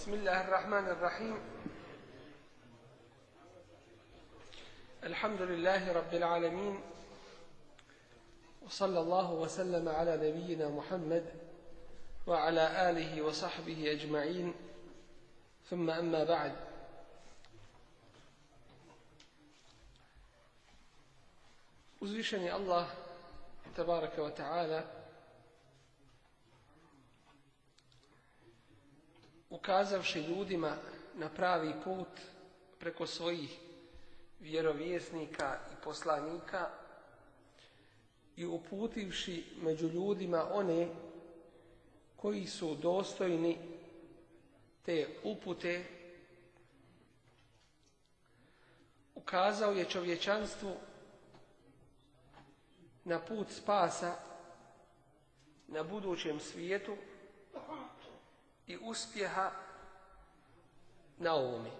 بسم الله الرحمن الرحيم الحمد لله رب العالمين وصلى الله وسلم على نبينا محمد وعلى آله وصحبه أجمعين ثم أما بعد أزيشني الله تبارك وتعالى ukazavši ljudima na pravi put preko svojih vjerovjesnika i poslanika i uputivši među ljudima one koji su dostojni te upute, ukazao je čovječanstvu na put spasa na budućem svijetu i uspjeha na ovome.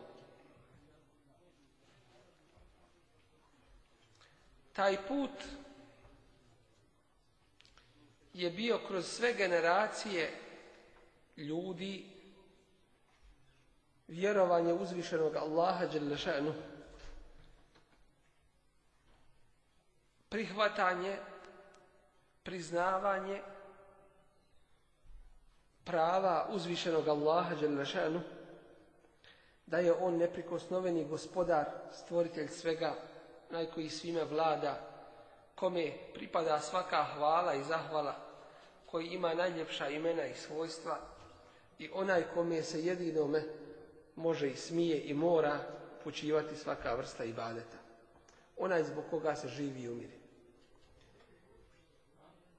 Taj put je bio kroz sve generacije ljudi vjerovanje uzvišenog Allaha Đelešanu. Prihvatanje, priznavanje prava uzvišenog Allaha Đelešanu, da je on neprikosnoveni gospodar, stvoritelj svega, naj koji svime vlada, kome pripada svaka hvala i zahvala, koji ima najljepša imena i svojstva i onaj kome se jedinome može i smije i mora počivati svaka vrsta i ibadeta. Onaj zbog koga se živi i umiri.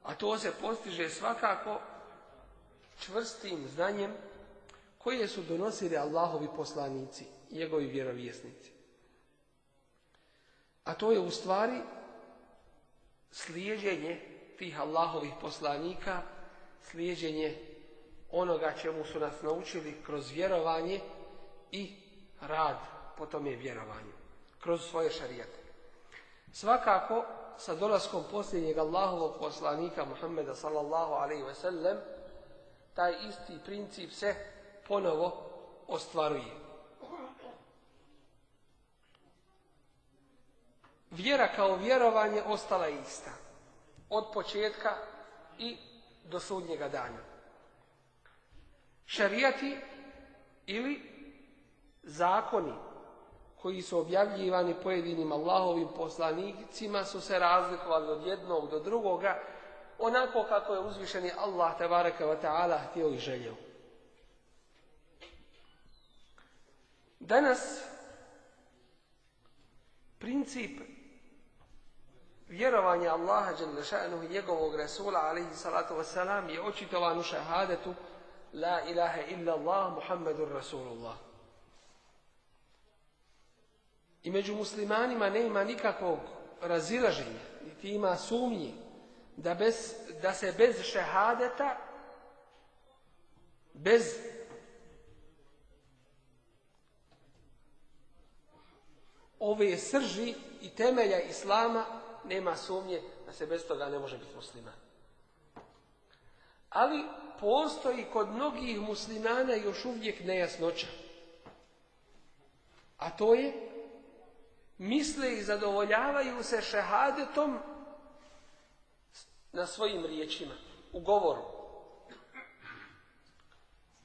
A to se postiže svakako čvrstim znanjem koje su donosili Allahovi poslanici, njegovi vjerovjesnici. A to je u stvari slijeđenje tih Allahovih poslanika, slijeđenje onoga čemu su nas naučili kroz vjerovanje i rad po tome vjerovanju, kroz svoje šarijete. Svakako, sa dolaskom posljednjeg Allahovog poslanika Muhammeda sallallahu alaihi ve taj isti princip se ponovo ostvaruje. Vjera kao vjerovanje ostala ista. Od početka i do sudnjega dana. Šarijati ili zakoni koji su objavljivani pojedinim Allahovim poslanicima su se razlikovali od jednog do drugoga onako kako je uzvišeni Allah tabaraka wa ta'ala htio i želio. Danas princip vjerovanja Allaha i njegovog Rasula alaihi salatu wasalam je očitovan u šahadetu La ilaha illa Allah Muhammedur Rasulullah. I među muslimanima nema nikakvog razilaženja, niti ima sumnji da, bez, da se bez šehadeta, bez ove srži i temelja islama nema sumnje da se bez toga ne može biti musliman. Ali postoji kod mnogih muslimana još uvijek nejasnoća. A to je, misle i zadovoljavaju se šehadetom na svojim riječima, u govoru.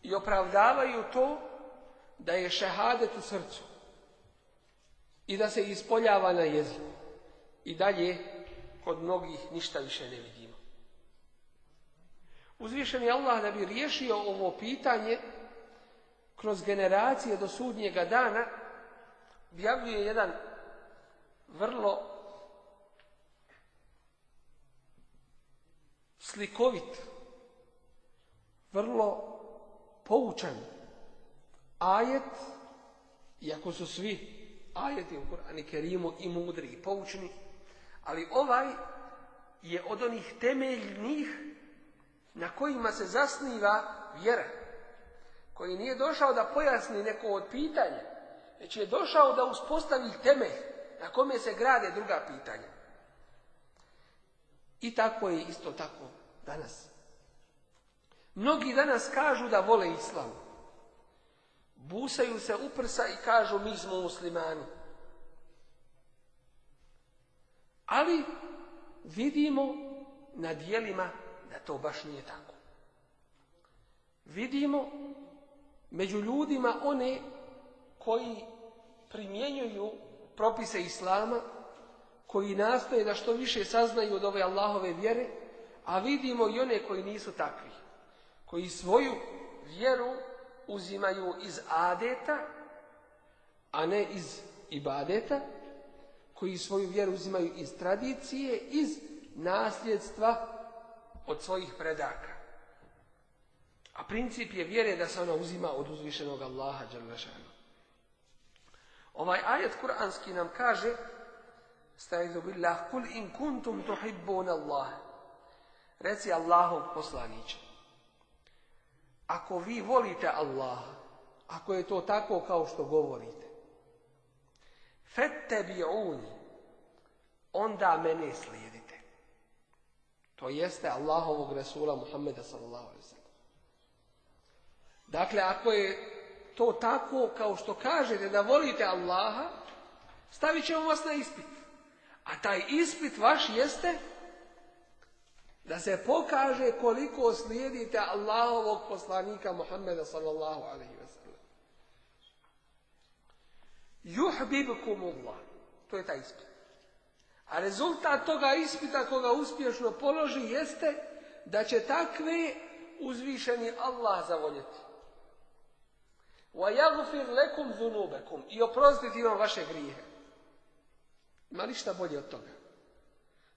I opravdavaju to da je šehadet u srcu i da se ispoljava na jeziku. I dalje kod mnogih ništa više ne vidimo. Uzvišen je Allah da bi riješio ovo pitanje kroz generacije do sudnjega dana objavljuje jedan vrlo slikovit, vrlo poučan ajet, iako su svi ajeti u Korani Kerimu i mudri i poučni, ali ovaj je od onih temeljnih na kojima se zasniva vjera, koji nije došao da pojasni neko od pitanja, već je došao da uspostavi temelj na kome se grade druga pitanja. I tako je isto tako danas. Mnogi danas kažu da vole islam. Busaju se u prsa i kažu mi smo muslimani. Ali vidimo na dijelima da to baš nije tako. Vidimo među ljudima one koji primjenjuju propise islama koji nastoje da što više saznaju od ove Allahove vjere, a vidimo i one koji nisu takvi, koji svoju vjeru uzimaju iz adeta, a ne iz ibadeta, koji svoju vjeru uzimaju iz tradicije, iz nasljedstva od svojih predaka. A princip je vjere da se ona uzima od uzvišenog Allaha. Ovaj ajat kuranski nam kaže Stavizu billah, kul in kuntum tuhibbuna Allah. Reci Allahov poslaniće. Ako vi volite Allaha, ako je to tako kao što govorite, fettebi'uni, onda mene slijedite. To jeste Allahovog Resula Muhammeda sallallahu alaihi Dakle, ako je to tako kao što kažete da volite Allaha, stavit ćemo vas na ispit. A taj ispit vaš jeste da se pokaže koliko slijedite Allahovog poslanika Muhammeda sallallahu alaihi wa To je taj ispit. A rezultat toga ispita koga uspješno položi jeste da će takvi uzvišeni Allah zavoljeti. yaghfir lekum zunubekum I oprostiti vam vaše grijehe. Ima li šta bolje od toga?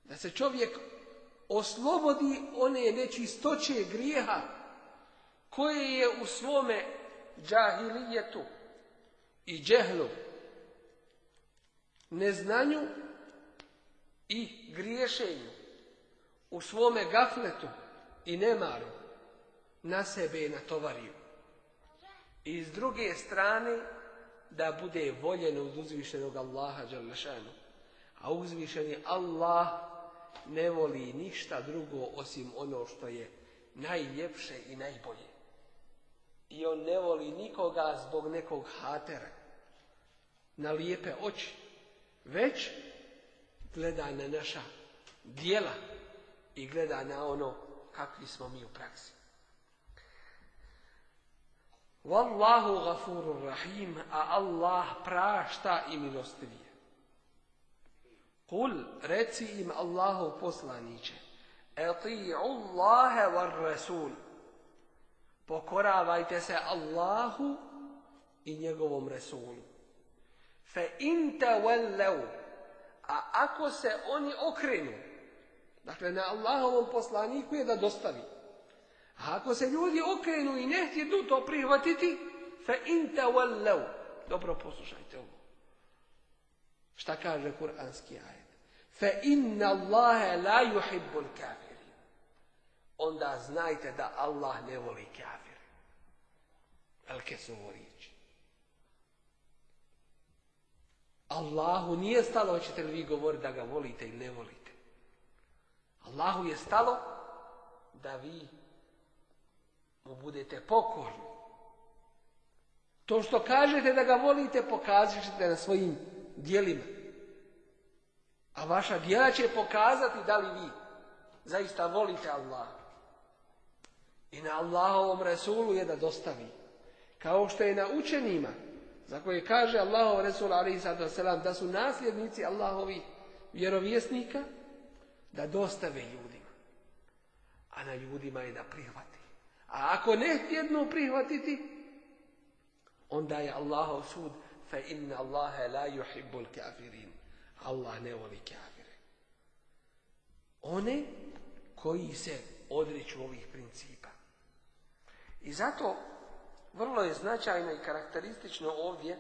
Da se čovjek oslobodi one nečistoće grijeha koje je u svome džahilijetu i džehlu, neznanju i griješenju, u svome gafletu i nemaru na sebe na natovario. I s druge strane da bude voljen od uzvišenog Allaha a uzvišeni Allah ne voli ništa drugo osim ono što je najljepše i najbolje. I on ne voli nikoga zbog nekog hatera na lijepe oči, već gleda na naša dijela i gleda na ono kakvi smo mi u praksi. Wallahu gafurur rahim, a Allah prašta i milostivije. Kul, reci im Allahov poslaniće, eti'u Allahe var Resul, Pokoravajte se Allahu i njegovom Resulu. Fe in tawallu, a ako se oni okrenu, dakle na Allahovom poslaniku je da dostavi. A ako se ljudi okrenu i ne htjedu to prihvatiti, fe in tawallu. Dobro poslušajte ovo. Šta kaže kuranski aj? fe inna Allahe la yuhibbul Onda znajte da Allah ne voli kafir. Velike su ovo riječi. Allahu nije stalo, hoćete li vi govoriti da ga volite i ne volite. Allahu je stalo da vi mu budete pokorni. To što kažete da ga volite, pokazat na svojim dijelima. A vaša djela će pokazati da li vi zaista volite Allah. I na Allahovom Resulu je da dostavi. Kao što je na učenima, za koje kaže Allahov Resul selam da su nasljednici Allahovi vjerovjesnika, da dostave ljudima. A na ljudima je da prihvati. A ako ne jedno prihvatiti, onda je Allahov sud fe inna Allahe la yuhibbul kafirin. Allah ne voli kafire. One koji se odriču ovih principa. I zato vrlo je značajno i karakteristično ovdje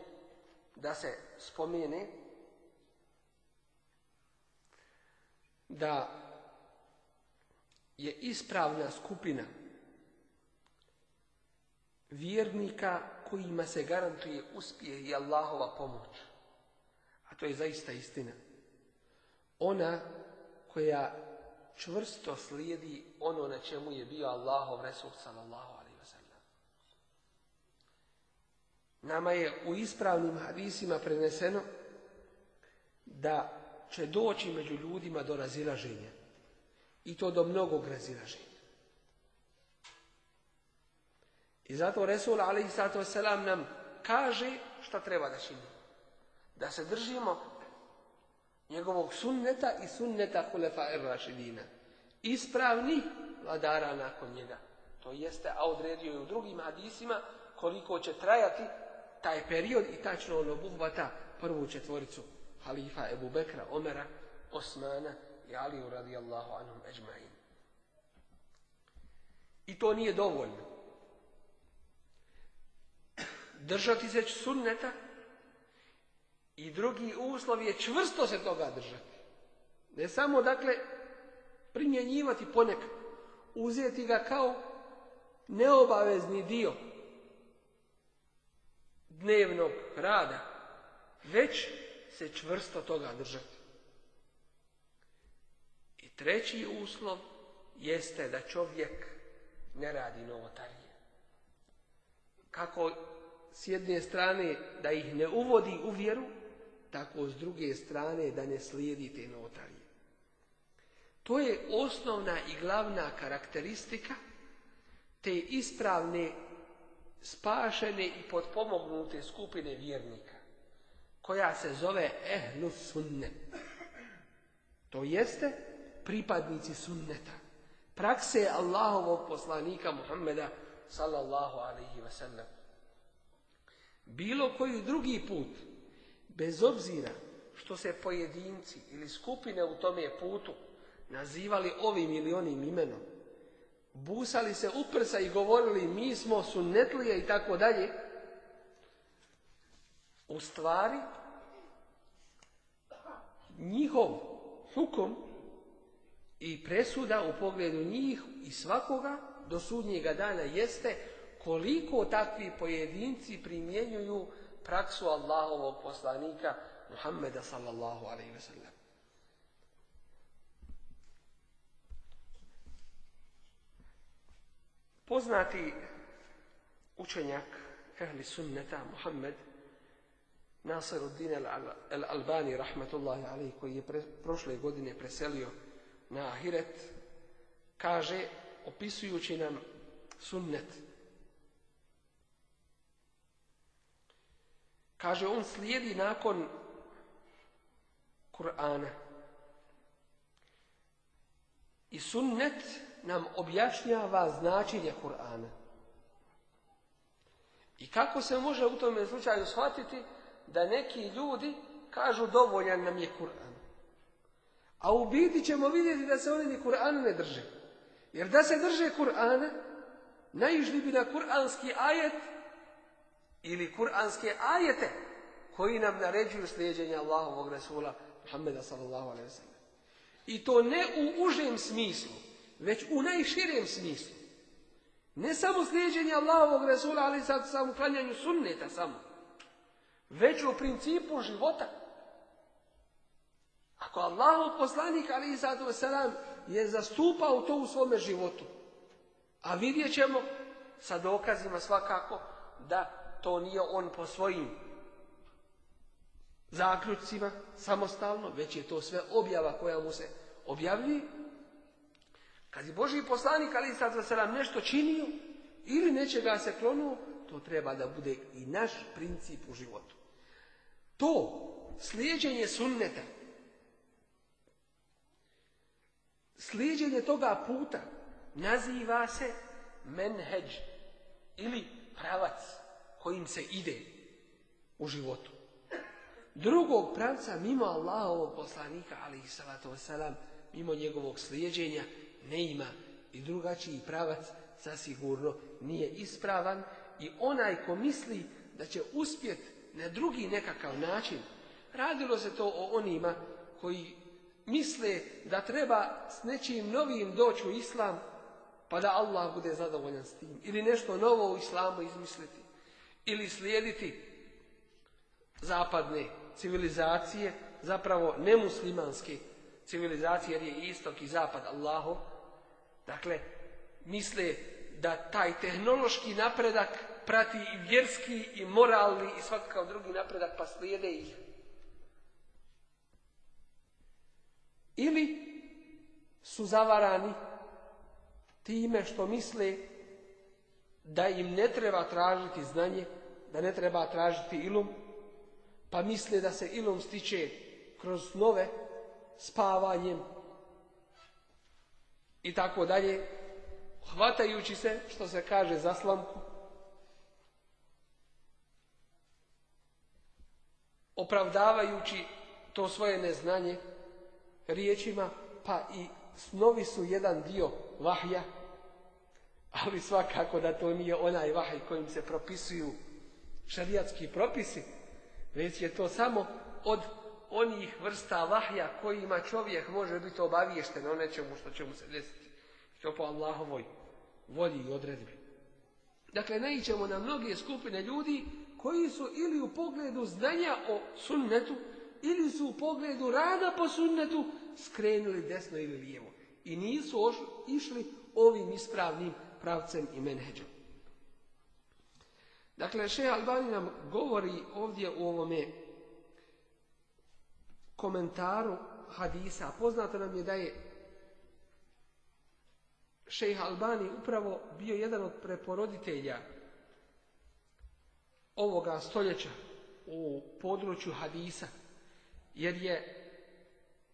da se spomene da je ispravna skupina vjernika kojima se garantuje uspjeh i Allahova pomoć a to je zaista istina, ona koja čvrsto slijedi ono na čemu je bio Allahov Resul sallallahu alaihi sallam. Nama je u ispravnim hadisima preneseno da će doći među ljudima do razilaženja. I to do mnogog razilaženja. I zato Resul alaihi sallatu nam kaže šta treba da činimo da se držimo njegovog sunneta i sunneta hulefa Rašidina. Ispravni vladara nakon njega. To jeste, a odredio je u drugim hadisima koliko će trajati taj period i tačno on obuhvata prvu četvoricu halifa Ebu Bekra, Omera, Osmana i Aliju radijallahu anhum ajma'in. I to nije dovoljno. Držati se sunneta i drugi uslov je čvrsto se toga držati. Ne samo, dakle, primjenjivati ponekad. Uzeti ga kao neobavezni dio dnevnog rada, već se čvrsto toga držati. I treći uslov jeste da čovjek ne radi novotarije. Kako s jedne strane da ih ne uvodi u vjeru, tako s druge strane da ne slijedite notarije. To je osnovna i glavna karakteristika te ispravne, spašene i potpomognute skupine vjernika, koja se zove ehlu sunne. To jeste pripadnici sunneta, prakse Allahovog poslanika Muhammeda sallallahu alaihi wa Bilo koji drugi put bez obzira što se pojedinci ili skupine u tome putu nazivali ovim ili onim imenom, busali se u prsa i govorili mi smo sunetlije i tako dalje, u stvari njihov hukom i presuda u pogledu njih i svakoga do sudnjega dana jeste koliko takvi pojedinci primjenjuju praksu Allahovog poslanika Muhammeda sallallahu alaihi ve sellem. Poznati učenjak ehli sunneta Muhammed Nasiruddin al-Albani rahmatullahi alaihi koji je pre, prošle godine preselio na Ahiret kaže opisujući nam sunnet Kaže, on slijedi nakon Kur'ana. I sunnet nam objašnjava značenje Kur'ana. I kako se može u tome slučaju shvatiti da neki ljudi kažu dovoljan nam je Kur'an. A u biti ćemo vidjeti da se oni ni Kur'an ne drže. Jer da se drže Kur'ana, naišli bi na kur'anski ajet ili kuranske ajete koji nam naređuju slijedjenje Allahovog Resula Muhammeda sallallahu alaihi sallam. I to ne u užem smislu, već u najširem smislu. Ne samo slijedjenje Allahovog Resula, ali sad samo uklanjanju sunneta samo, već u principu života. Ako Allahov poslanik, ali je zastupao to u svome životu, a vidjet ćemo sa dokazima svakako da to nije on po svojim zaključcima samostalno, već je to sve objava koja mu se objavlji Kad je Boži poslanik, ali sad se nam nešto činio ili nečega se klonuo, to treba da bude i naš princip u životu. To slijeđenje sunneta, slijeđenje toga puta naziva se menheđ ili pravac kojim se ide u životu. Drugog pravca mimo Allahovog poslanika, ali i salatu wasalam, mimo njegovog slijeđenja, ne ima. I drugačiji pravac zasigurno nije ispravan i onaj ko misli da će uspjet na drugi nekakav način, radilo se to o onima koji misle da treba s nečim novim doći u islam, pa da Allah bude zadovoljan s tim. Ili nešto novo u islamu izmisliti ili slijediti zapadne civilizacije, zapravo nemuslimanske civilizacije, jer je istok i zapad Allaho. Dakle, misle da taj tehnološki napredak prati i vjerski i moralni i svakakav drugi napredak, pa slijede ih. Ili su zavarani time što misle da im ne treba tražiti znanje, da ne treba tražiti ilum, pa misle da se ilum stiče kroz snove, spavanjem i tako dalje, hvatajući se, što se kaže, za slamku, opravdavajući to svoje neznanje riječima, pa i snovi su jedan dio vahja, ali svakako da to nije onaj vahaj kojim se propisuju šarijatski propisi, već je to samo od onih vrsta vahja kojima čovjek može biti obaviješten o nečemu što će mu se desiti. Što po Allahovoj volji i odredbi. Dakle, naićemo na mnoge skupine ljudi koji su ili u pogledu znanja o sunnetu, ili su u pogledu rada po sunnetu skrenuli desno ili lijevo. I nisu išli ovim ispravnim pravcem i menheđom. Dakle, še Albani nam govori ovdje u ovome komentaru hadisa. A poznato nam je da je šejh Albani upravo bio jedan od preporoditelja ovoga stoljeća u području hadisa, jer je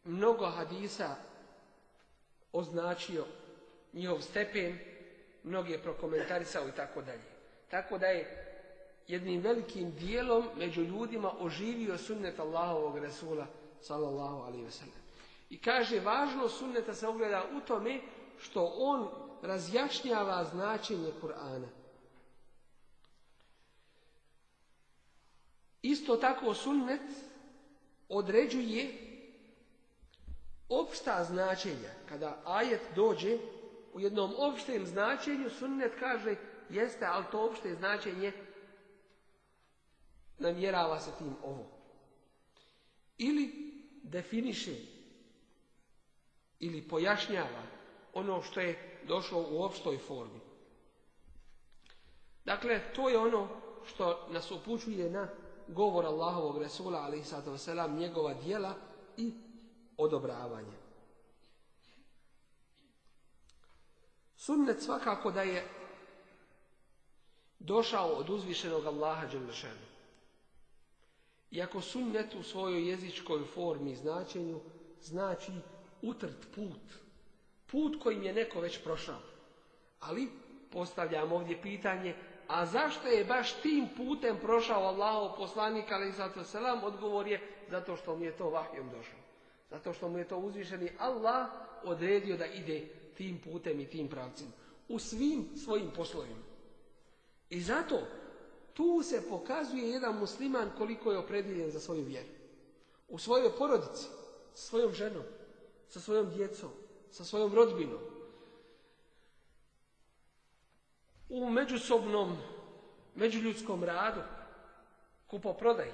mnogo hadisa označio njihov stepen, mnogi je prokomentarisao i tako dalje. Tako da je jednim velikim dijelom među ljudima oživio sunnet Allahovog Rasula sallallahu alaihi I kaže, važnost sunneta se ogleda u tome što on razjašnjava značenje Kur'ana. Isto tako sunnet određuje opšta značenja. Kada ajet dođe, u jednom opštem značenju sunnet kaže jeste, ali to opšte značenje namjerava se tim ovo. Ili definiše ili pojašnjava ono što je došlo u opštoj formi. Dakle, to je ono što nas upućuje na govor Allahovog Resula, ali i njegova dijela i odobravanje. Sunnet svakako da je došao od uzvišenog Allaha Đelešenu. Iako sunnet u svojoj jezičkoj formi i značenju znači utrt put. Put kojim je neko već prošao. Ali postavljam ovdje pitanje, a zašto je baš tim putem prošao Allahov poslanik, ali zato selam, odgovor je zato što mu je to vahjom došao. Zato što mu je to uzvišeni Allah odredio da ide tim putem i tim pravcem, U svim svojim poslovima. I zato tu se pokazuje jedan musliman koliko je oprediljen za svoju vjeru. U svojoj porodici, sa svojom ženom, sa svojom djecom, sa svojom rodbinom. U međusobnom, međuljudskom radu, kupoprodaji,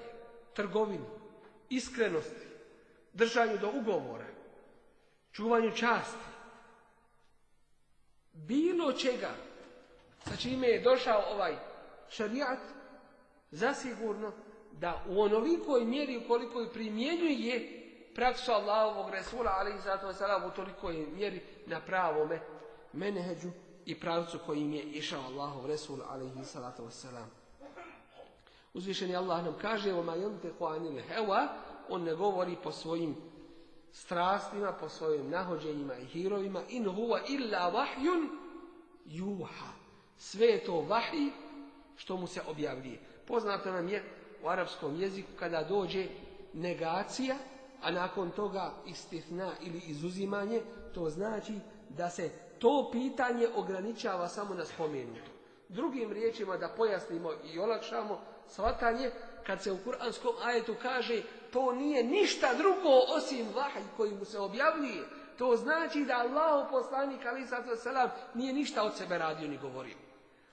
trgovini, iskrenosti, držanju do ugovora, čuvanju časti, bilo čega sa čime je došao ovaj šarijat, zasigurno da u onolikoj mjeri u je primjenjuje praksu Allahovog Resula, ali i zato u tolikoj mjeri na pravome meneđu i pravcu kojim je išao Allahov Resul, ali i salatu wasalam. Uzvišeni Allah nam kaže, heva, on ne govori po svojim strastima, po svojim nahođenjima i hirovima, in huwa illa vahjun juha. Sve je to vahi što mu se objavljuje. Poznato nam je u arapskom jeziku kada dođe negacija, a nakon toga istihna ili izuzimanje, to znači da se to pitanje ograničava samo na spomenuto. Drugim riječima da pojasnimo i olakšamo shvatanje, kad se u kuranskom ajetu kaže to nije ništa drugo osim vahaj koji mu se objavljuje. To znači da Allah poslanik ali selam nije ništa od sebe radio ni govorio.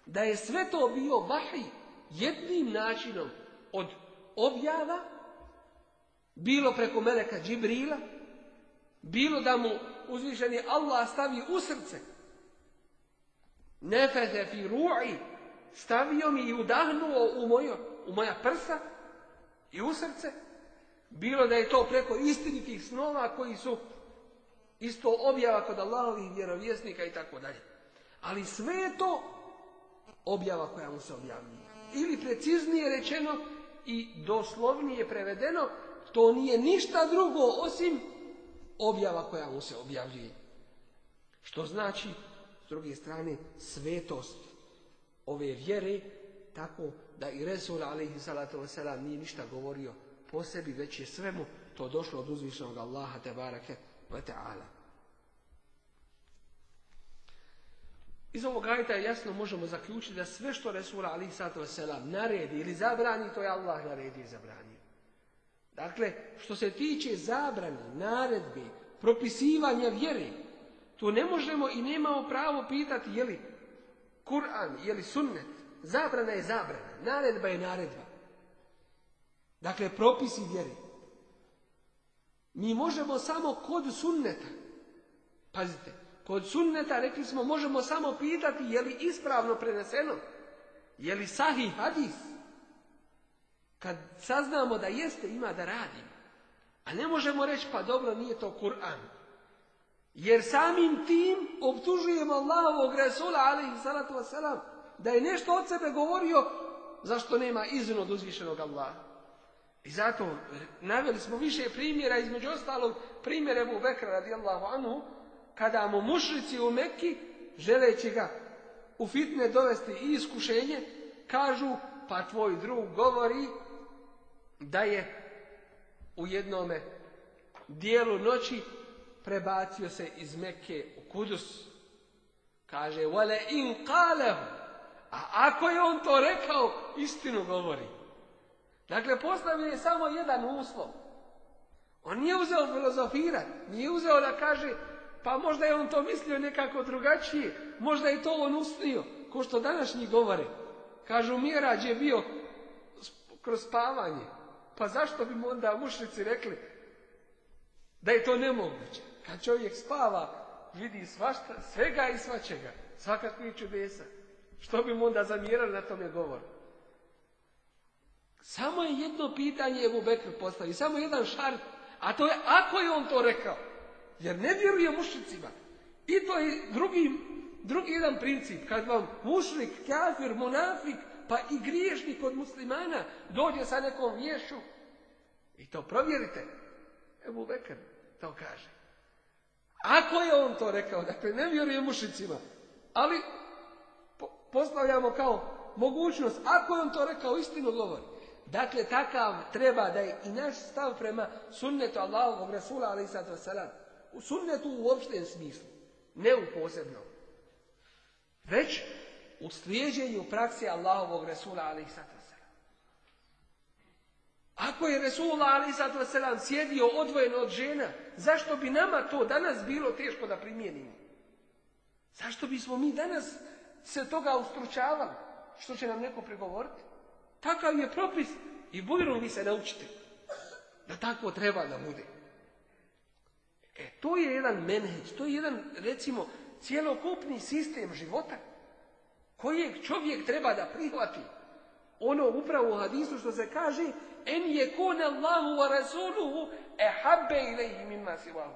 Da je sve to bio vahaj jednim načinom od objava, bilo preko meleka Džibrila, bilo da mu uzvišeni Allah stavi u srce, nefeze fi ru'i, stavio mi i udahnuo u, u moja prsa i u srce, bilo da je to preko istinitih snova koji su isto objava kod Allahovih vjerovjesnika i tako dalje. Ali sve je to objava koja mu se objavljuje. Ili preciznije rečeno i doslovnije prevedeno, to nije ništa drugo osim objava koja mu se objavljuje. Što znači, s druge strane, svetost ove vjere, tako da i Resul, alaihi salatu wasalam, nije ništa govorio po sebi, već je svemu to došlo od uzvišnog Allaha te barake wa ta'ala. Iz ovog ajta jasno možemo zaključiti da sve što Resul Ali Sato Selam naredi ili zabrani, to je Allah naredi i zabranio. Dakle, što se tiče zabrani, naredbi, propisivanja vjeri, tu ne možemo i nemamo pravo pitati je li Kur'an, je li sunnet. Zabrana je zabrana, naredba je naredba. Dakle, propisi vjeri. Mi možemo samo kod sunneta, pazite, kod sunneta rekli smo možemo samo pitati je li ispravno preneseno, je li sahih hadis. Kad saznamo da jeste, ima da radimo. A ne možemo reći pa dobro nije to Kur'an. Jer samim tim optužujemo Allahovog Resula alaihi salatu wasalam da je nešto od sebe govorio zašto nema izun od uzvišenog Allaha. I zato e, naveli smo više primjera, između ostalog primjere Ebu Bekra radijallahu anhu, kada mu mušrici u Mekki, želeći ga u fitne dovesti i iskušenje, kažu, pa tvoj drug govori da je u jednome dijelu noći prebacio se iz Mekke u Kudus. Kaže, vale in A ako je on to rekao, istinu govori. Dakle, postavio je samo jedan uslov. On nije uzeo filozofira, nije uzeo da kaže, pa možda je on to mislio nekako drugačije, možda je to on usnio, ko što današnji govore. Kažu, Mirađ je bio kroz spavanje. Pa zašto bi mu onda mušnici rekli da je to nemoguće? Kad čovjek spava, vidi svašta, svega i svačega, svakakvih čudesa. Što bi mu onda zamjerali na tome govoru? Samo je jedno pitanje Ebu Bekr postavi, samo jedan šart, a to je ako je on to rekao. Jer ne vjeruje mušicima. I to je drugi, drugi jedan princip. Kad vam mušnik, kafir, monafik, pa i griješnik od muslimana dođe sa nekom vješu i to provjerite. Ebu Bekr to kaže. Ako je on to rekao, dakle ne vjeruje mušicima, ali postavljamo kao mogućnost, ako je on to rekao, istinu govori. Dakle, takav treba da je i naš stav prema sunnetu Allahovog Rasula, ali i U sunnetu u opštem smislu, ne u posebnom. Već u slijeđenju praksi Allahovog Rasula, ali i Ako je Rasula ali sada sjedio odvojeno od žena, zašto bi nama to danas bilo teško da primijenimo? Zašto bismo mi danas se toga ustručavali? Što će nam neko prigovoriti? Takav je propis i bujru vi se naučite da tako treba da bude. E, to je jedan menheć, to je jedan, recimo, cjelokupni sistem života kojeg čovjek treba da prihvati. Ono upravo u hadisu što se kaže en je kone Allahu wa rasuluhu e habbe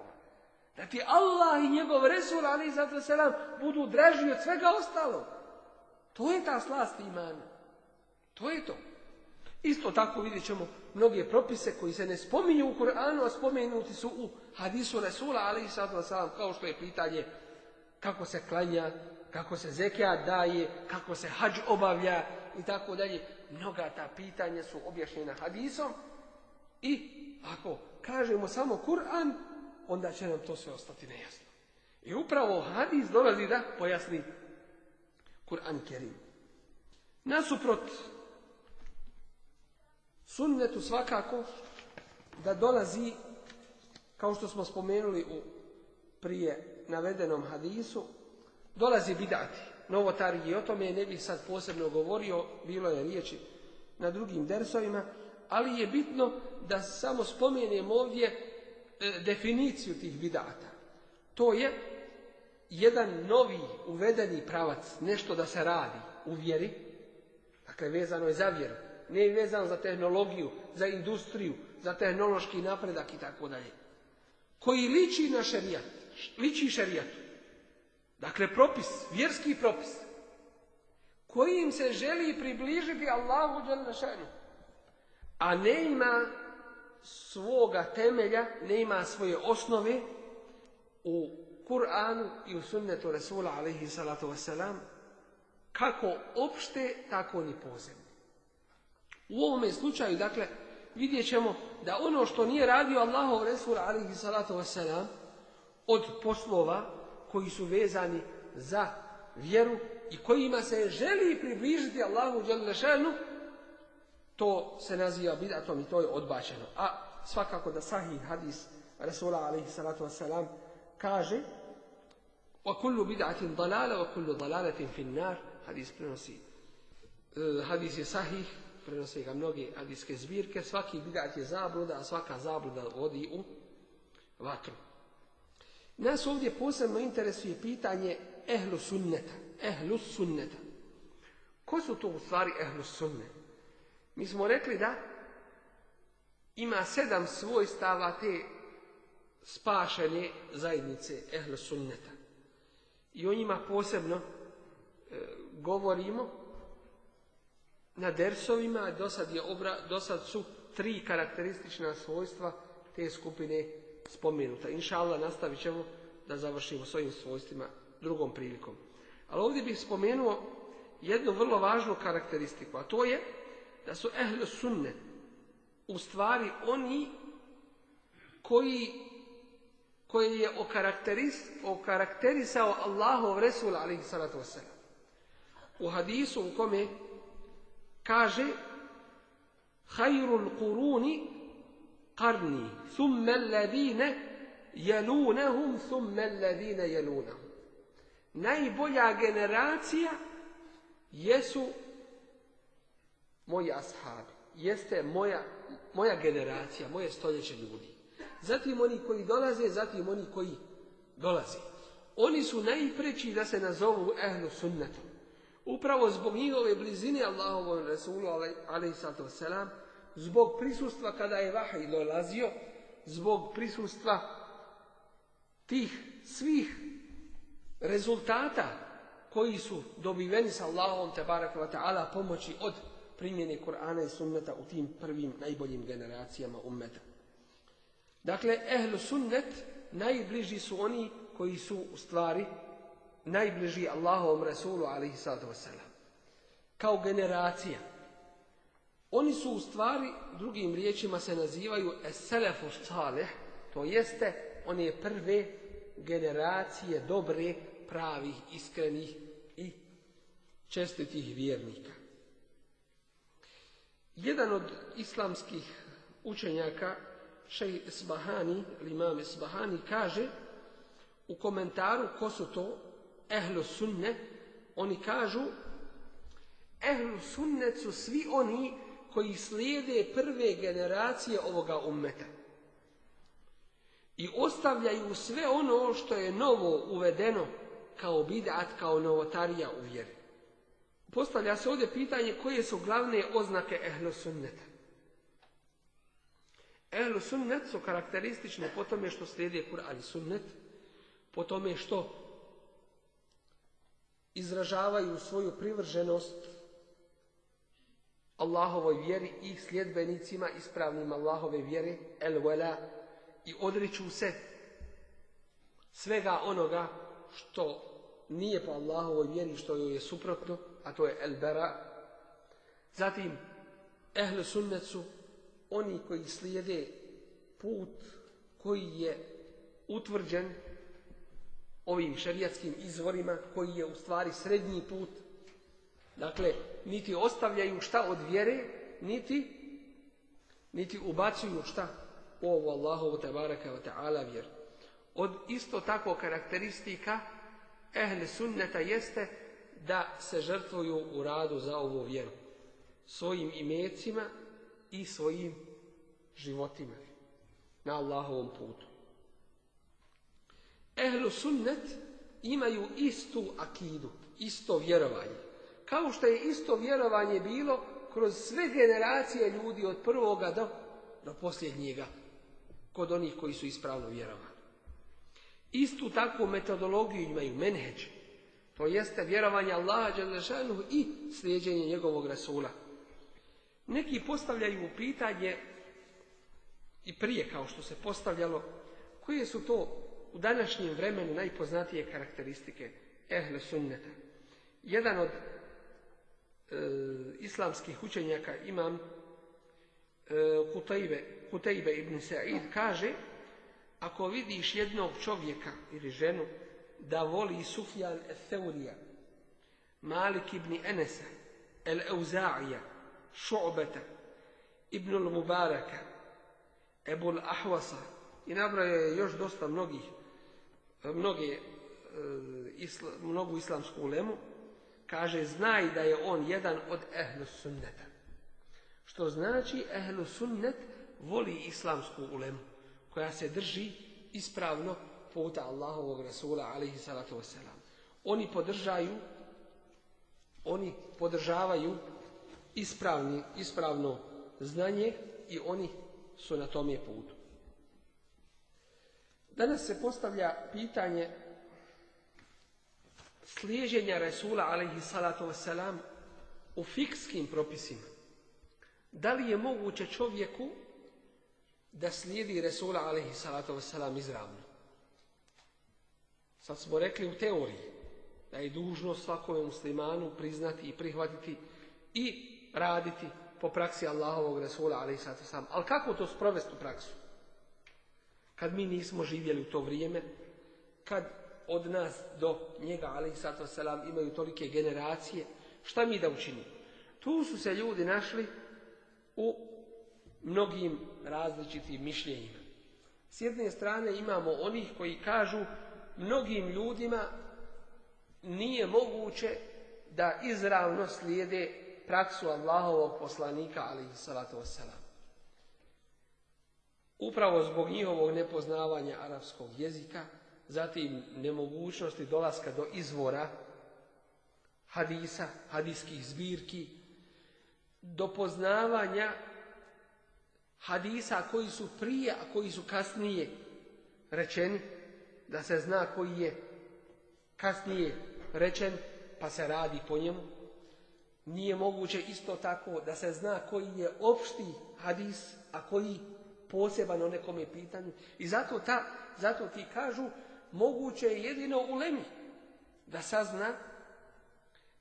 Da ti Allah i njegov Resul ali zato nam budu draži od svega ostalog. To je ta slast imana. To je to. Isto tako vidjet ćemo mnoge propise koji se ne spominju u Kur'anu, a spomenuti su u hadisu Rasula, ali i kao što je pitanje kako se klanja, kako se zekija daje, kako se hađ obavlja i tako dalje. Mnoga ta pitanja su objašnjena hadisom i ako kažemo samo Kur'an, onda će nam to sve ostati nejasno. I upravo hadis dolazi da pojasni Kur'an Kerim. Nasuprot sunnetu svakako da dolazi, kao što smo spomenuli u prije navedenom hadisu, dolazi bidati, novotari i o tome ne bih sad posebno govorio, bilo je riječi na drugim dersovima, ali je bitno da samo spomenem ovdje e, definiciju tih bidata. To je jedan novi uvedeni pravac, nešto da se radi u vjeri, dakle vezano je za vjeru, nije vezan za tehnologiju, za industriju, za tehnološki napredak i tako dalje. Koji liči na šerijat, liči šerijatu. Dakle, propis, vjerski propis. Kojim se želi približiti Allahu Đalešanu. A ne ima svoga temelja, ne ima svoje osnove u Kur'anu i u sunnetu Resula alaihi salatu wasalam, kako opšte, tako ni pozem. U ovome slučaju, dakle, vidjet ćemo da ono što nije radio Allahov Resul alihi salatu wasalam, od poslova koji su vezani za vjeru i kojima se želi približiti Allahu Đalešanu, to se naziva bidatom i to je odbačeno. A svakako da sahih hadis Resul, alihi salatu wasalam kaže وَكُلُّ بِدْعَةٍ ضَلَالَ وَكُلُّ ضَلَالَةٍ فِي النَّارِ Hadis eh, Hadis je sahih, prenose ga mnoge adijske zbirke, svaki bidat je zabluda, a svaka zabluda vodi u vatru. Nas ovdje posebno interesuje pitanje ehlu sunneta, ehlu sunneta. Ko su to u stvari ehlu sunne? Mi smo rekli da ima sedam svojstava te spašene zajednice ehlu sunneta. I o njima posebno e, govorimo na dersovima, do sad je obra, sad su tri karakteristična svojstva te skupine spomenuta. Inša Allah nastavit ćemo da završimo s ovim svojstvima drugom prilikom. Ali ovdje bih spomenuo jednu vrlo važnu karakteristiku, a to je da su ehle sunne u stvari oni koji koji je okarakteris, okarakterisao Allahov Resul alaihi salatu wasalam. U hadisu u kome kaže hajrul kuruni karni, thumma alladine yalunhum thumma alladine jeluna. Najbolja generacija jesu moji ashabi, jeste moja, moja generacija, moje stoljeće ljudi. Zatim oni koji dolaze, zatim oni koji dolaze. Oni su najpreći da se nazovu ehlu sunnetom. Upravo zbog njihove blizine Allahovom Resulu, ali selam, zbog prisustva kada je vahaj dolazio, zbog prisustva tih svih rezultata koji su dobiveni sa Allahom te ala pomoći od primjene Korana i sunneta u tim prvim najboljim generacijama ummeta. Dakle, ehlu sunnet najbliži su oni koji su u stvari najbliži Allahovom Rasulu, ali kao generacija. Oni su u stvari, drugim riječima se nazivaju eselefu salih, to jeste one prve generacije dobre, pravih, iskrenih i čestitih vjernika. Jedan od islamskih učenjaka, Šej Sbahani, ili Sbahani, kaže u komentaru ko su to ehlu sunne, oni kažu ehlu su svi oni koji slijede prve generacije ovoga ummeta. I ostavljaju sve ono što je novo uvedeno kao bidat, kao novotarija u vjeri. Postavlja se ovdje pitanje koje su glavne oznake ehlu sunneta. Ehlu sunnet su karakteristične po tome što slijede Kur'an i sunnet, po tome što izražavaju svoju privrženost Allahovoj vjeri i sljedbenicima ispravnim Allahove vjeri el i odriču se svega onoga što nije po Allahovoj vjeri, što joj je suprotno, a to je el Zatim, ehle sunnet su oni koji slijede put koji je utvrđen ovim šerijatskim izvorima koji je u stvari srednji put. Dakle, niti ostavljaju šta od vjere, niti, niti ubacuju šta u ovu Allahovu tabaraka wa ta'ala vjeru. Od isto tako karakteristika ehle sunneta jeste da se žrtvuju u radu za ovu vjeru. Svojim imecima i svojim životima na Allahovom putu ehlu sunnet imaju istu akidu, isto vjerovanje. Kao što je isto vjerovanje bilo kroz sve generacije ljudi od prvoga do, do posljednjega, kod onih koji su ispravno vjerovali. Istu takvu metodologiju imaju menheđ, to jeste vjerovanje Allaha Đalešanu i slijedjenje njegovog Rasula. Neki postavljaju u pitanje i prije kao što se postavljalo, koje su to u današnjem vremenu najpoznatije karakteristike ehle sunneta. Jedan od e, islamskih učenjaka, imam Kutejbe, e, ibn Sa'id, kaže ako vidiš jednog čovjeka ili ženu da voli Sufjan Etheurija, Malik ibn Enesa, El Euzaija, šobeta, Ibn Mubaraka, Ebul Ahwasa i nabrao je još dosta mnogih E, mnogu islamsku ulemu, kaže znaj da je on jedan od ehlu sunneta. Što znači ehlu sunnet voli islamsku ulemu koja se drži ispravno puta Allahovog Rasula alaihi salatu wasalam. Oni podržaju oni podržavaju ispravni, ispravno znanje i oni su na tome putu. Danas se postavlja pitanje sliježenja Resula alaihi salatu wasalam u fikskim propisima. Da li je moguće čovjeku da slijedi Resula alaihi salatu wasalam izravno? Sad smo rekli u teoriji da je dužnost svakome muslimanu priznati i prihvatiti i raditi po praksi Allahovog Resula alaihi salatu wasalam. Ali kako to sprovesti u praksu? kad mi nismo živjeli u to vrijeme, kad od nas do njega, ali sato selam, imaju tolike generacije, šta mi da učinimo? Tu su se ljudi našli u mnogim različitim mišljenjima. S jedne strane imamo onih koji kažu mnogim ljudima nije moguće da izravno slijede praksu Allahovog poslanika, ali salatu wasalam. Upravo zbog njihovog nepoznavanja arapskog jezika, zatim nemogućnosti dolaska do izvora hadisa, hadijskih zbirki, do poznavanja hadisa koji su prije, a koji su kasnije rečeni, da se zna koji je kasnije rečen, pa se radi po njemu. Nije moguće isto tako da se zna koji je opšti hadis, a koji poseban o je pitanju. I zato, ta, zato ti kažu, moguće je jedino u lemi da sazna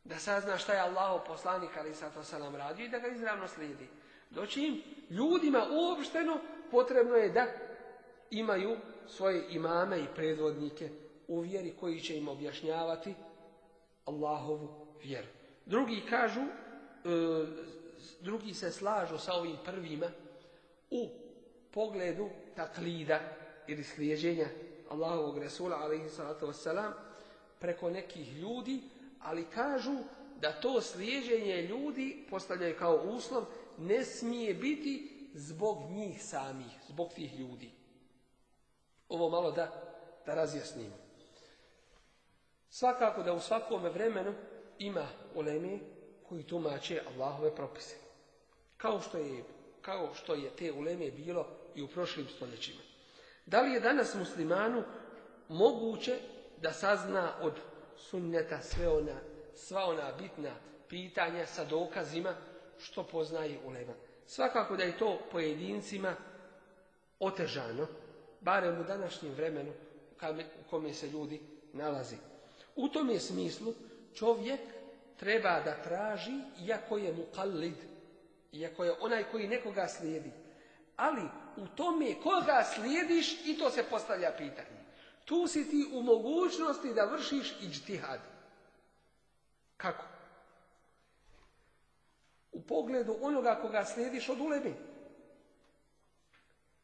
da sazna šta je Allah poslanik ali sada to nam radio i da ga izravno slijedi. Doći ljudima uopšteno potrebno je da imaju svoje imame i predvodnike u vjeri koji će im objašnjavati Allahovu vjeru. Drugi kažu, e, drugi se slažu sa ovim prvima u pogledu taklida ili slijeđenja Allahovog Resula, alaihi salatu wasalam preko nekih ljudi, ali kažu da to slijeđenje ljudi, postavljaju kao uslov, ne smije biti zbog njih samih, zbog tih ljudi. Ovo malo da, da razjasnimo. Svakako da u svakome vremenu ima ulemi koji tumače Allahove propise. Kao što je, kao što je te uleme bilo i u prošlim stoljećima. Da li je danas muslimanu moguće da sazna od sunneta sve ona, sva ona bitna pitanja sa dokazima što poznaje ulema? Svakako da je to pojedincima otežano, barem u današnjem vremenu u kome se ljudi nalazi. U tom je smislu čovjek treba da traži, iako je kallid, iako je onaj koji nekoga slijedi, ali u tome koga slijediš i to se postavlja pitanje. Tu si ti u mogućnosti da vršiš ijtihad. Kako? U pogledu onoga koga slijediš od ulebi,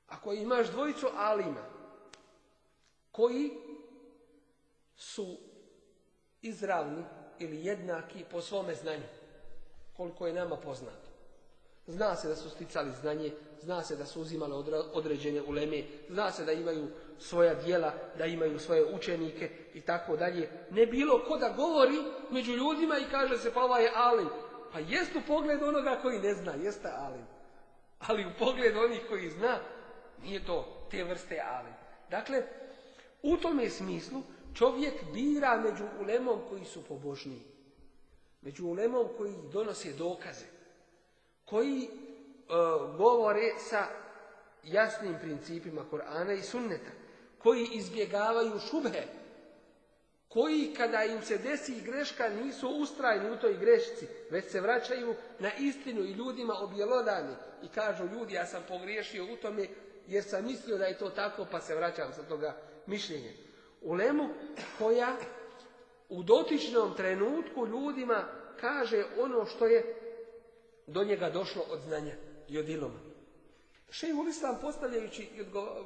Ako imaš dvojicu alima koji su izravni ili jednaki po svome znanju, koliko je nama poznato. Zna se da su sticali znanje zna se da su uzimale određene uleme, zna se da imaju svoja dijela, da imaju svoje učenike i tako dalje. Ne bilo ko da govori među ljudima i kaže se pa ovaj je alim. Pa jest u pogledu onoga koji ne zna, jeste alim. Ali u pogledu onih koji zna, nije to te vrste ali. Dakle, u tome smislu čovjek bira među ulemom koji su pobožniji. Među ulemom koji donose dokaze. Koji E, govore sa jasnim principima Korana i sunneta, koji izbjegavaju šubhe, koji kada im se desi greška nisu ustrajni u toj grešci, već se vraćaju na istinu i ljudima objelodani i kažu ljudi ja sam pogriješio u tome jer sam mislio da je to tako pa se vraćam sa toga mišljenja. U lemu koja u dotičnom trenutku ljudima kaže ono što je do njega došlo od znanja i Še Šej Islam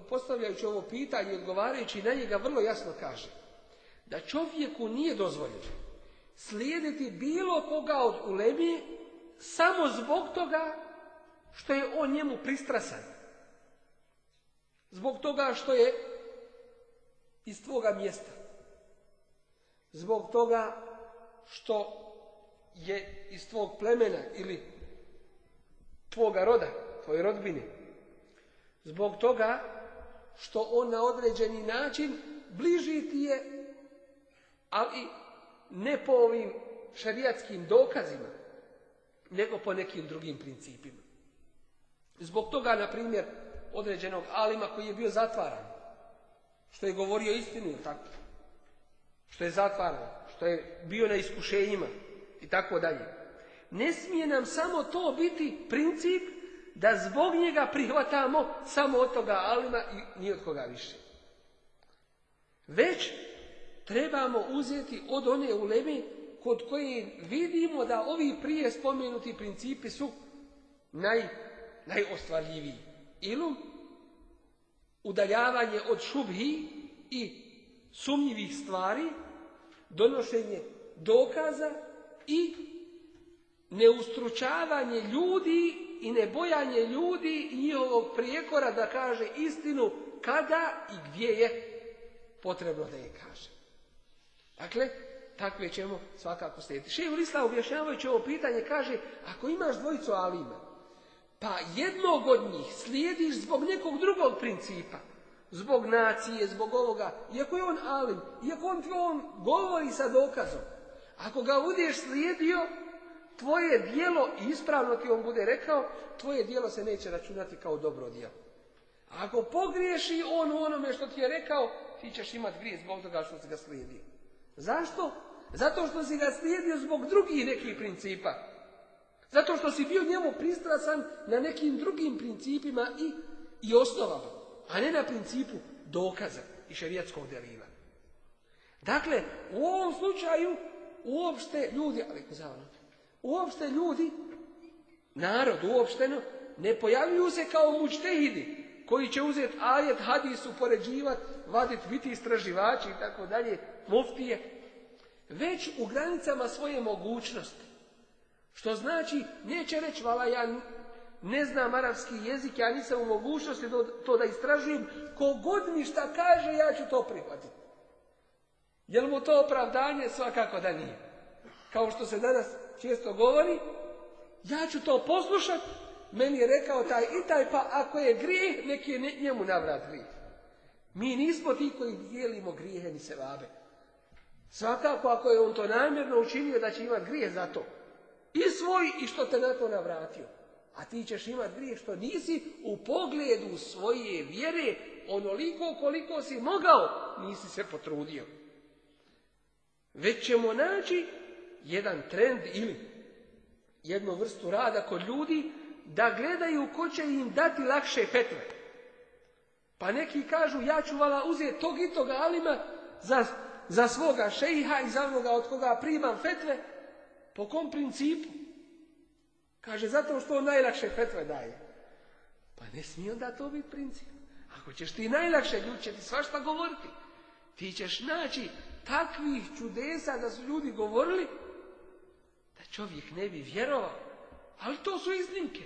postavljajući, ovo pitanje i odgovarajući na njega vrlo jasno kaže da čovjeku nije dozvoljeno slijediti bilo koga od ulemi samo zbog toga što je on njemu pristrasan. Zbog toga što je iz tvoga mjesta. Zbog toga što je iz tvog plemena ili tvoga roda, tvoje rodbine. Zbog toga što on na određeni način bliži ti je, ali ne po ovim šarijatskim dokazima, nego po nekim drugim principima. Zbog toga, na primjer, određenog alima koji je bio zatvaran, što je govorio istinu, tako, što je zatvaran, što je bio na iskušenjima i tako dalje ne smije nam samo to biti princip da zbog njega prihvatamo samo od toga alima i ni koga više. Već trebamo uzeti od one uleme kod koje vidimo da ovi prije spomenuti principi su naj, najostvarljiviji. Ilu, udaljavanje od šubhi i sumnjivih stvari, donošenje dokaza i neustručavanje ljudi i nebojanje ljudi i njihovog prijekora da kaže istinu kada i gdje je potrebno da je kaže. Dakle, takve ćemo svakako slijediti. Šeju Lista objašnjavajući ovo pitanje kaže, ako imaš dvojicu alima, pa jednog od njih slijediš zbog nekog drugog principa, zbog nacije, zbog ovoga, iako je on alim, iako on, on govori sa dokazom, ako ga budeš slijedio, tvoje dijelo, i ispravno ti on bude rekao, tvoje dijelo se neće računati kao dobro dijelo. A ako pogriješi on u onome što ti je rekao, ti ćeš imati grije zbog toga što si ga slijedio. Zašto? Zato što si ga slijedio zbog drugih nekih principa. Zato što si bio njemu pristrasan na nekim drugim principima i, i osnovama, a ne na principu dokaza i šerijetskog deliva. Dakle, u ovom slučaju uopšte ljudi, ali Uopšte ljudi, narod uopšteno, ne pojavljuju se kao mučtehidi koji će uzeti ajet, hadis, upoređivat, vadit, biti istraživači i tako dalje, muftije, već u granicama svoje mogućnosti. Što znači, neće reći, vala ja ne znam arapski jezik, ja nisam u mogućnosti to da istražujem, kogod mi šta kaže, ja ću to prihvatiti. Jel mu to opravdanje? Svakako da nije. Kao što se danas često govori, ja ću to poslušat, meni je rekao taj i taj, pa ako je grijeh, neki je njemu navrat grijeh. Mi nismo ti koji dijelimo grijehe ni vabe. Svakako ako je on to namjerno učinio da će imat grijeh za to. I svoj i što te na to navratio. A ti ćeš imati grijeh što nisi u pogledu svoje vjere onoliko koliko si mogao nisi se potrudio. Već ćemo naći jedan trend ili jednu vrstu rada kod ljudi da gledaju ko će im dati lakše petve. Pa neki kažu ja ću vala uzeti tog i toga alima za, za svoga šeha i za onoga od koga primam fetve. Po kom principu? Kaže zato što on najlakše fetve daje. Pa ne smije onda to biti princip. Ako ćeš ti najlakše, ljudi će ti svašta govoriti. Ti ćeš naći takvih čudesa da su ljudi govorili čovjek ne bi vjerovao, ali to su iznimke.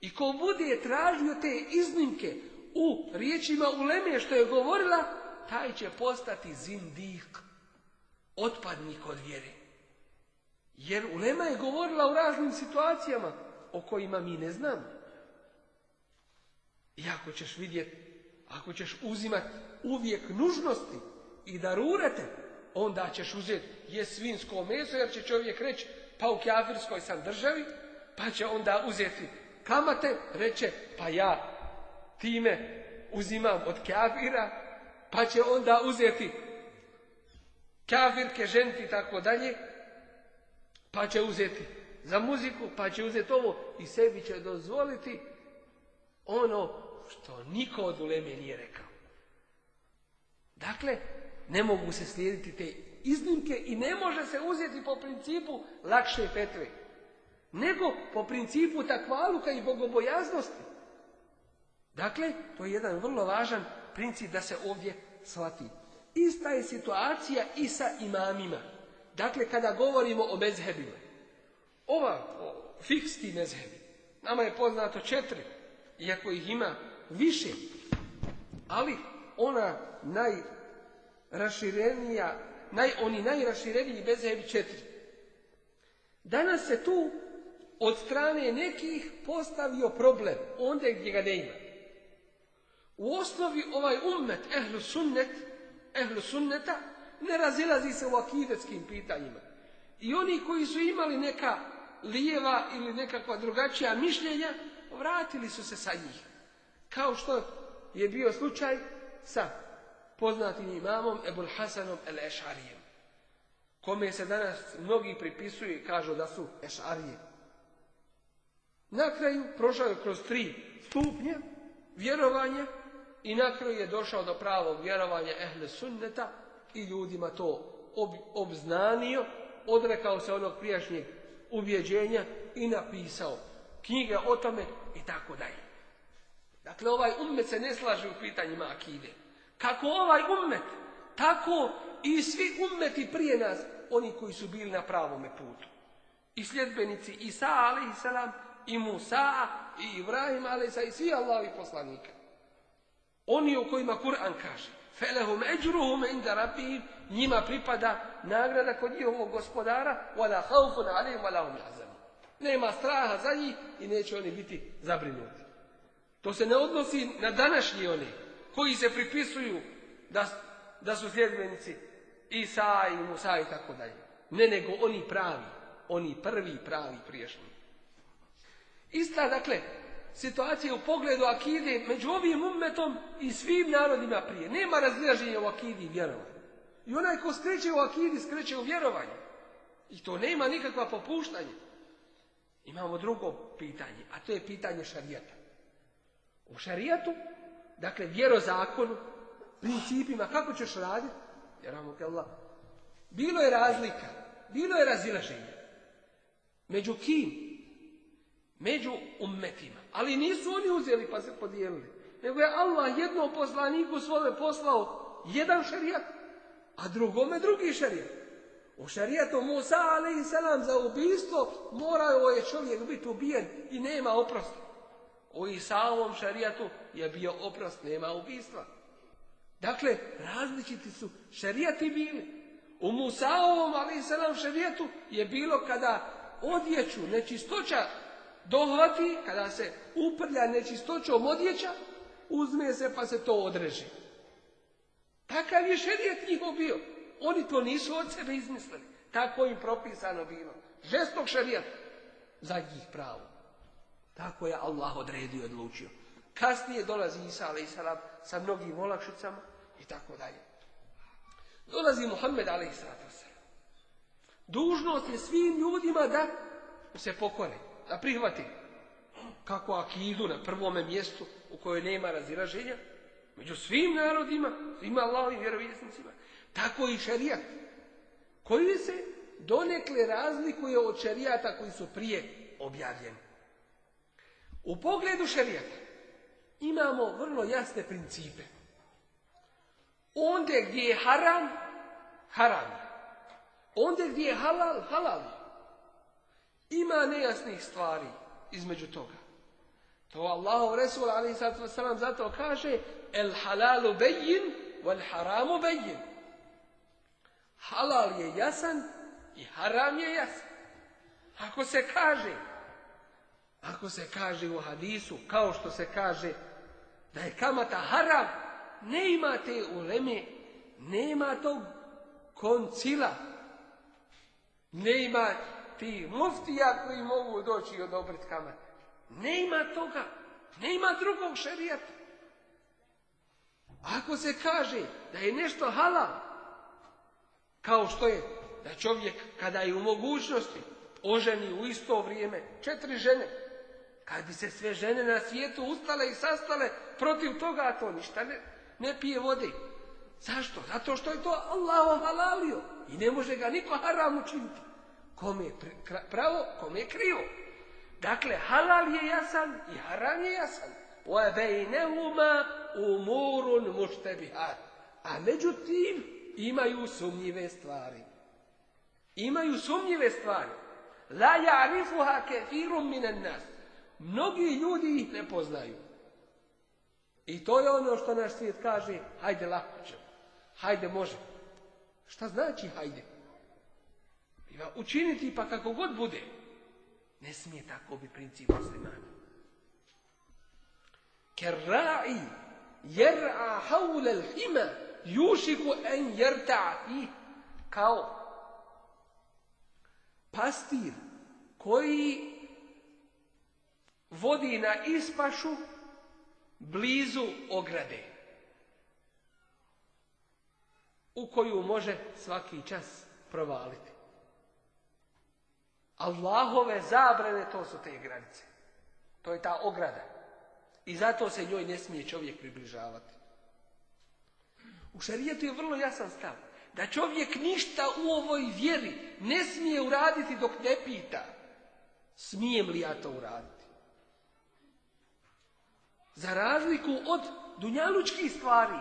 I ko bude tražio te iznimke u riječima Uleme što je govorila, taj će postati zindik, otpadnik od vjere. Jer Ulema je govorila u raznim situacijama o kojima mi ne znamo. I ako ćeš vidjeti, ako ćeš uzimati uvijek nužnosti i darurate, onda ćeš uzeti je svinsko meso jer će čovjek reći pa u kjafirskoj sam državi, pa će onda uzeti kamate, reće, pa ja time uzimam od kjafira, pa će onda uzeti kjafirke, ženti i tako dalje, pa će uzeti za muziku, pa će uzeti ovo i sebi će dozvoliti ono što niko od uleme nije rekao. Dakle, ne mogu se slijediti te iznimke i ne može se uzeti po principu lakše petve. nego po principu takvaluka i bogobojaznosti. Dakle, to je jedan vrlo važan princip da se ovdje shvati. Ista je situacija i sa imamima. Dakle, kada govorimo o mezhebima, ova o, fiksti mezhebi, nama je poznato četiri, iako ih ima više, ali ona najraširenija naj, oni najrašireniji bezhebi četiri. Danas se tu od strane nekih postavio problem, onda gdje ga ne ima. U osnovi ovaj ummet, ehlu sunnet, ehlu sunneta, ne razilazi se u akidetskim pitanjima. I oni koji su imali neka lijeva ili nekakva drugačija mišljenja, vratili su se sa njih. Kao što je bio slučaj sa poznatim imamom Ebul Hasanom el Ešarijem, kome se danas mnogi pripisuju i kažu da su Ešarije. Na kraju prošao je kroz tri stupnja vjerovanja i na kraju je došao do pravog vjerovanja ehle sunneta i ljudima to obznanio, odrekao se onog prijašnjeg uvjeđenja i napisao knjige o tome i tako dalje. Dakle, ovaj umet se ne slaže u pitanjima akide. Kako ovaj ummet, tako i svi ummeti prije nas, oni koji su bili na pravome putu. I sljedbenici Isa a.s. i Musa i Ibrahim a.s. i svi Allahovi poslanika. Oni o kojima Kur'an kaže felehum eđruhum inda rabihim, njima pripada nagrada kod njihovog gospodara, wala haufun alihim, wala hum Nema straha za njih i neće oni biti zabrinuti. To se ne odnosi na današnji oni, koji se pripisuju da, da su sljedbenici Isa i Musa i tako dalje. Ne nego oni pravi, oni prvi pravi priješnji. Ista, dakle, situacija u pogledu akide među ovim ummetom i svim narodima prije. Nema razilaženja u akidi i vjerovanju. I onaj ko skreće u akidi, skreće u vjerovanju. I to nema nikakva popuštanja. Imamo drugo pitanje, a to je pitanje šarijeta. U šarijatu dakle vjerozakonu, principima, kako ćeš raditi, jer Allah, bilo je razlika, bilo je razilaženje. Među kim? Među ummetima. Ali nisu oni uzeli pa se podijelili. Nego je Allah jednom poslaniku svoje poslao jedan šarijat, a drugome drugi šarijat. U šarijatu Musa selam za ubijstvo morao je čovjek biti ubijen i nema oprosta. U Isaovom šarijatu je bio oprost, nema ubistva. Dakle, različiti su šerijati bili. U Musaovom, ali i u šerijetu, je bilo kada odjeću nečistoća dohvati, kada se uprlja nečistoćom odjeća, uzme se pa se to odreži. Takav je šerijet njihov bio. Oni to nisu od sebe izmislili. Tako im propisano bilo. Žestog šerijeta. Za njih pravo. Tako je Allah odredio i odlučio. Kasnije dolazi Isa a.s. sa mnogim olakšicama i tako dalje. Dolazi Muhammed a.s. Dužnost je svim ljudima da se pokore, da prihvati. Kako akidu na prvome mjestu u kojoj nema raziraženja, među svim narodima, svima Allahovim vjerovjesnicima, tako i šarijat, koji se donekle razlikuje od šarijata koji su prije objavljeni. U pogledu šarijata, imamo vrlo jasne principe. Onde gdje je haram, haram Onde gdje je halal, halal Ima nejasnih stvari između toga. To Allah Resul ali wasalam zato kaže el halalu bejin wal haramu bejin. Halal je jasan i haram je jasan. Ako se kaže, ako se kaže u hadisu, kao što se kaže da je kamata haram, ne ima te uleme, nema tog koncila, ne ima ti muftija koji mogu doći i odobrit kamate. Ne ima toga, ne ima drugog šarijata. Ako se kaže da je nešto hala, kao što je da čovjek kada je u mogućnosti oženi u isto vrijeme četiri žene, kad bi se sve žene na svijetu ustale i sastale protiv toga, a to ništa ne, pije vode. Zašto? Zato što je to Allaho halalio i ne može ga niko haram učiniti. Kome je pravo, kome je krivo. Dakle, halal je jasan i haram je jasan. وَبَيْنَهُمَا umurun مُشْتَبِهَاتٌ A međutim, imaju sumnjive stvari. Imaju sumnjive stvari. La ja'rifuha kefirum minan nas. Mnogi ljudi ih ne poznaju. I to je ono što naš svijet kaže, hajde lako ćemo, hajde može. Šta znači hajde? Ima učiniti pa kako god bude. Ne smije tako bi princip Ker ra'i jer'a Haulel l'hima jušiku en i kao pastir koji vodi na ispašu blizu ograde u koju može svaki čas provaliti. Allahove zabrane to su te granice. To je ta ograda. I zato se njoj ne smije čovjek približavati. U šarijetu je vrlo jasan stav da čovjek ništa u ovoj vjeri ne smije uraditi dok ne pita smijem li ja to uraditi. Za razliku od dunjalučkih stvari,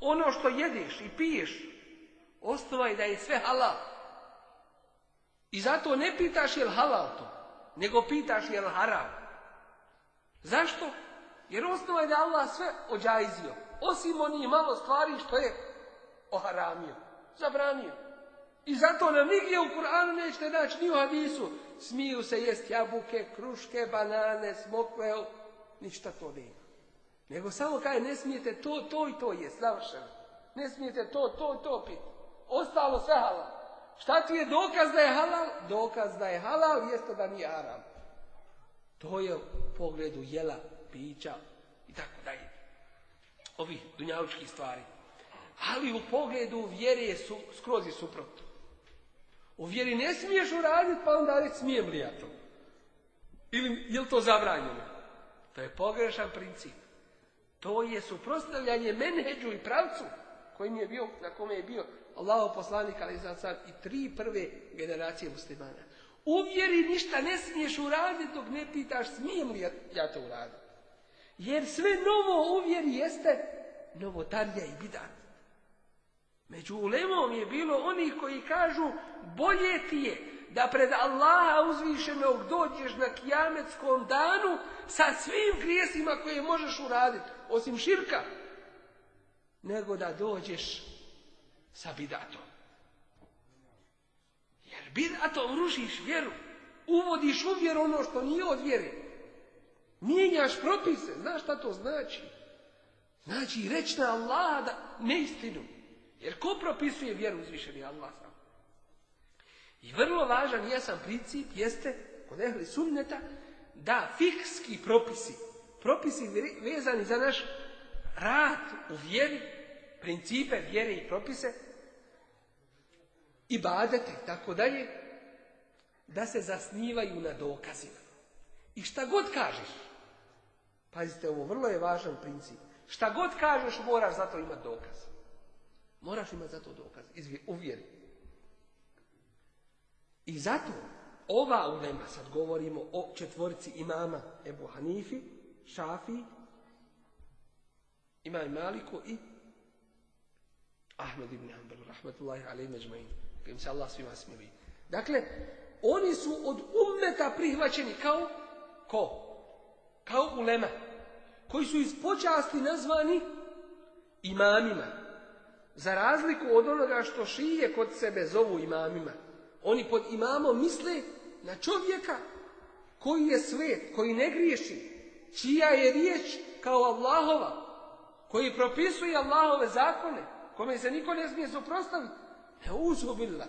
ono što jedeš i piješ, ostalo je da je sve halal. I zato ne pitaš jel halal to, nego pitaš jel haram. Zašto? Jer osnova je da Allah sve ođajzio, osim onih malo stvari što je oharamio, zabranio. I zato nam nigdje u Kur'anu nećete daći, ni u hadisu. Smiju se jest jabuke, kruške, banane, smokve, ništa to nema. Nego samo kaže, ne smijete to, to i to je završeno. Ne smijete to, to i to piti. Ostalo sve halal. Šta ti je dokaz da je halal? Dokaz da je halal jeste da nije haram. To je u pogledu jela, pića i tako dalje. Ovih dunjavučkih stvari. Ali u pogledu vjere su skroz i suprotno. U vjeri ne smiješ uraditi pa onda li smijem li ja to? Ili je to zabranjeno? To je pogrešan princip. To je suprotstavljanje menheđu i pravcu kojim je bio, na kome je bio Allah poslanik, ali sad i tri prve generacije muslimana. Uvjeri ništa ne smiješ uraditi dok ne pitaš smijem li ja to uraditi. Jer sve novo u jeste novotarija i bidat. Među ulemom je bilo onih koji kažu bolje ti je da pred Allaha uzvišenog dođeš na kijametskom danu sa svim grijesima koje možeš uraditi, osim širka, nego da dođeš sa bidatom. Jer bidatom rušiš vjeru, uvodiš u vjeru ono što nije od vjere. Mijenjaš propise, znaš šta to znači? Znači reći na Allaha da neistinu. Jer ko propisuje vjeru uzvišeni Allaha? I vrlo važan jasan princip jeste kod ehli da fikski propisi, propisi vezani za naš rad u vjeri, principe vjere i propise, i badete tako dalje, da se zasnivaju na dokazima. I šta god kažeš, pazite ovo, vrlo je važan princip, šta god kažeš moraš zato imati dokaz. Moraš imati zato dokaz, uvjeri. I zato ova ulema, sad govorimo o četvorici imama Ebu Hanifi, Šafi, i Maliku i Ahmed ibn Hanbel, rahmatullahi kojim se Allah svima smili. Dakle, oni su od ummeta prihvaćeni kao ko? Kao ulema, koji su iz počasti nazvani imamima. Za razliku od onoga što šije kod sebe zovu imamima. Oni pod imamo misle na čovjeka koji je svet, koji ne griješi, čija je riječ kao Allahova, koji propisuje Allahove zakone, kome se niko ne smije suprostaviti. Ne uzubila.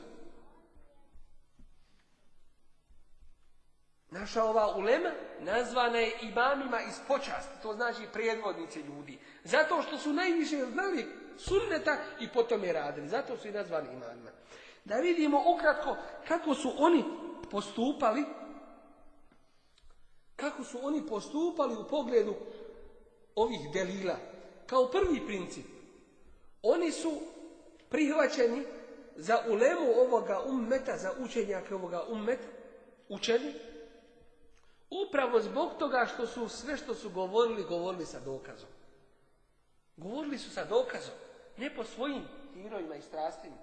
Naša ova ulema nazvana je imamima iz počasti, to znači prijedvodnice ljudi. Zato što su najviše znali sunneta i potom je radili. Zato su i nazvani imamima. Da vidimo ukratko kako su oni postupali kako su oni postupali u pogledu ovih delila. Kao prvi princip, oni su prihvaćeni za ulemu ovoga ummeta, za učenjake ovoga ummeta, učeni, upravo zbog toga što su sve što su govorili, govorili sa dokazom. Govorili su sa dokazom, ne po svojim herojima i strastima.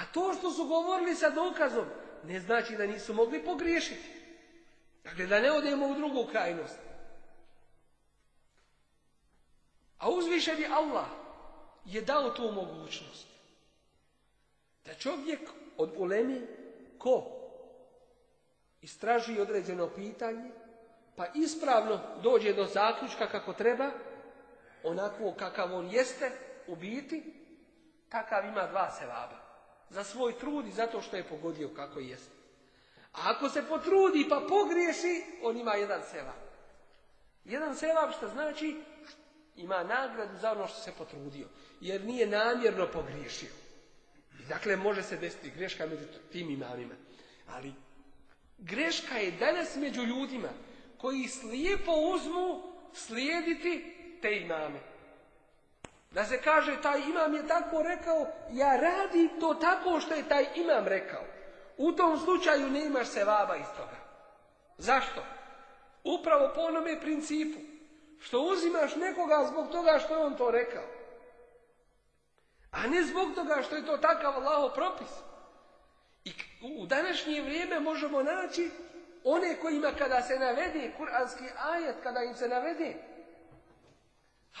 A to što su govorili sa dokazom ne znači da nisu mogli pogriješiti. Dakle, da ne odemo u drugu krajnost. A uzvišeni Allah je dao tu mogućnost. Da čovjek od ulemi ko istraži određeno pitanje, pa ispravno dođe do zaključka kako treba, onako kakav on jeste, u biti, takav ima dva sevaba za svoj trud i zato što je pogodio kako jest. A ako se potrudi pa pogriješi, on ima jedan sevap. Jedan sevap što znači ima nagradu za ono što se potrudio, jer nije namjerno pogriješio. I dakle, može se desiti greška među tim imamima. Ali greška je danas među ljudima koji slijepo uzmu slijediti te imame. Da se kaže taj imam je tako rekao, ja radi to tako što je taj imam rekao. U tom slučaju se vaba iz toga. Zašto? Upravo po onome principu. Što uzimaš nekoga zbog toga što je on to rekao. A ne zbog toga što je to takav Allaho propis. I u današnje vrijeme možemo naći one kojima kada se navede kuranski ajet, kada im se navede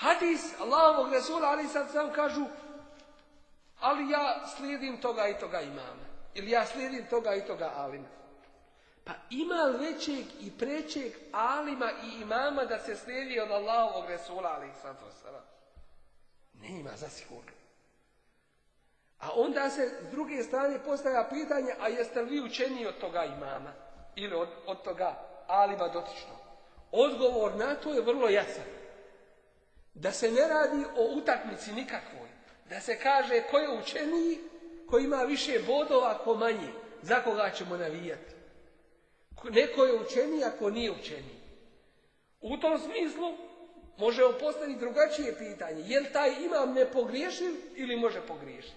Hadis Allahovog Resula, ali sad sam kažu, ali ja slijedim toga i toga imama. Ili ja slijedim toga i toga alima. Pa ima li većeg i prećeg alima i imama da se slijedi od Allahovog Resula, ali sad Ne ima, zasigurno. A onda se s druge strane postavlja pitanje, a jeste li vi učeni od toga imama? Ili od, od toga alima dotično? Odgovor na to je vrlo jasan da se ne radi o utakmici nikakvoj, da se kaže ko je učeniji, ko ima više bodova, ko manje, za koga ćemo navijati. Neko je učeniji, a ko nije učeniji. U tom smislu možemo postaviti drugačije pitanje. jel taj imam ne pogriješiv ili može pogriješiti?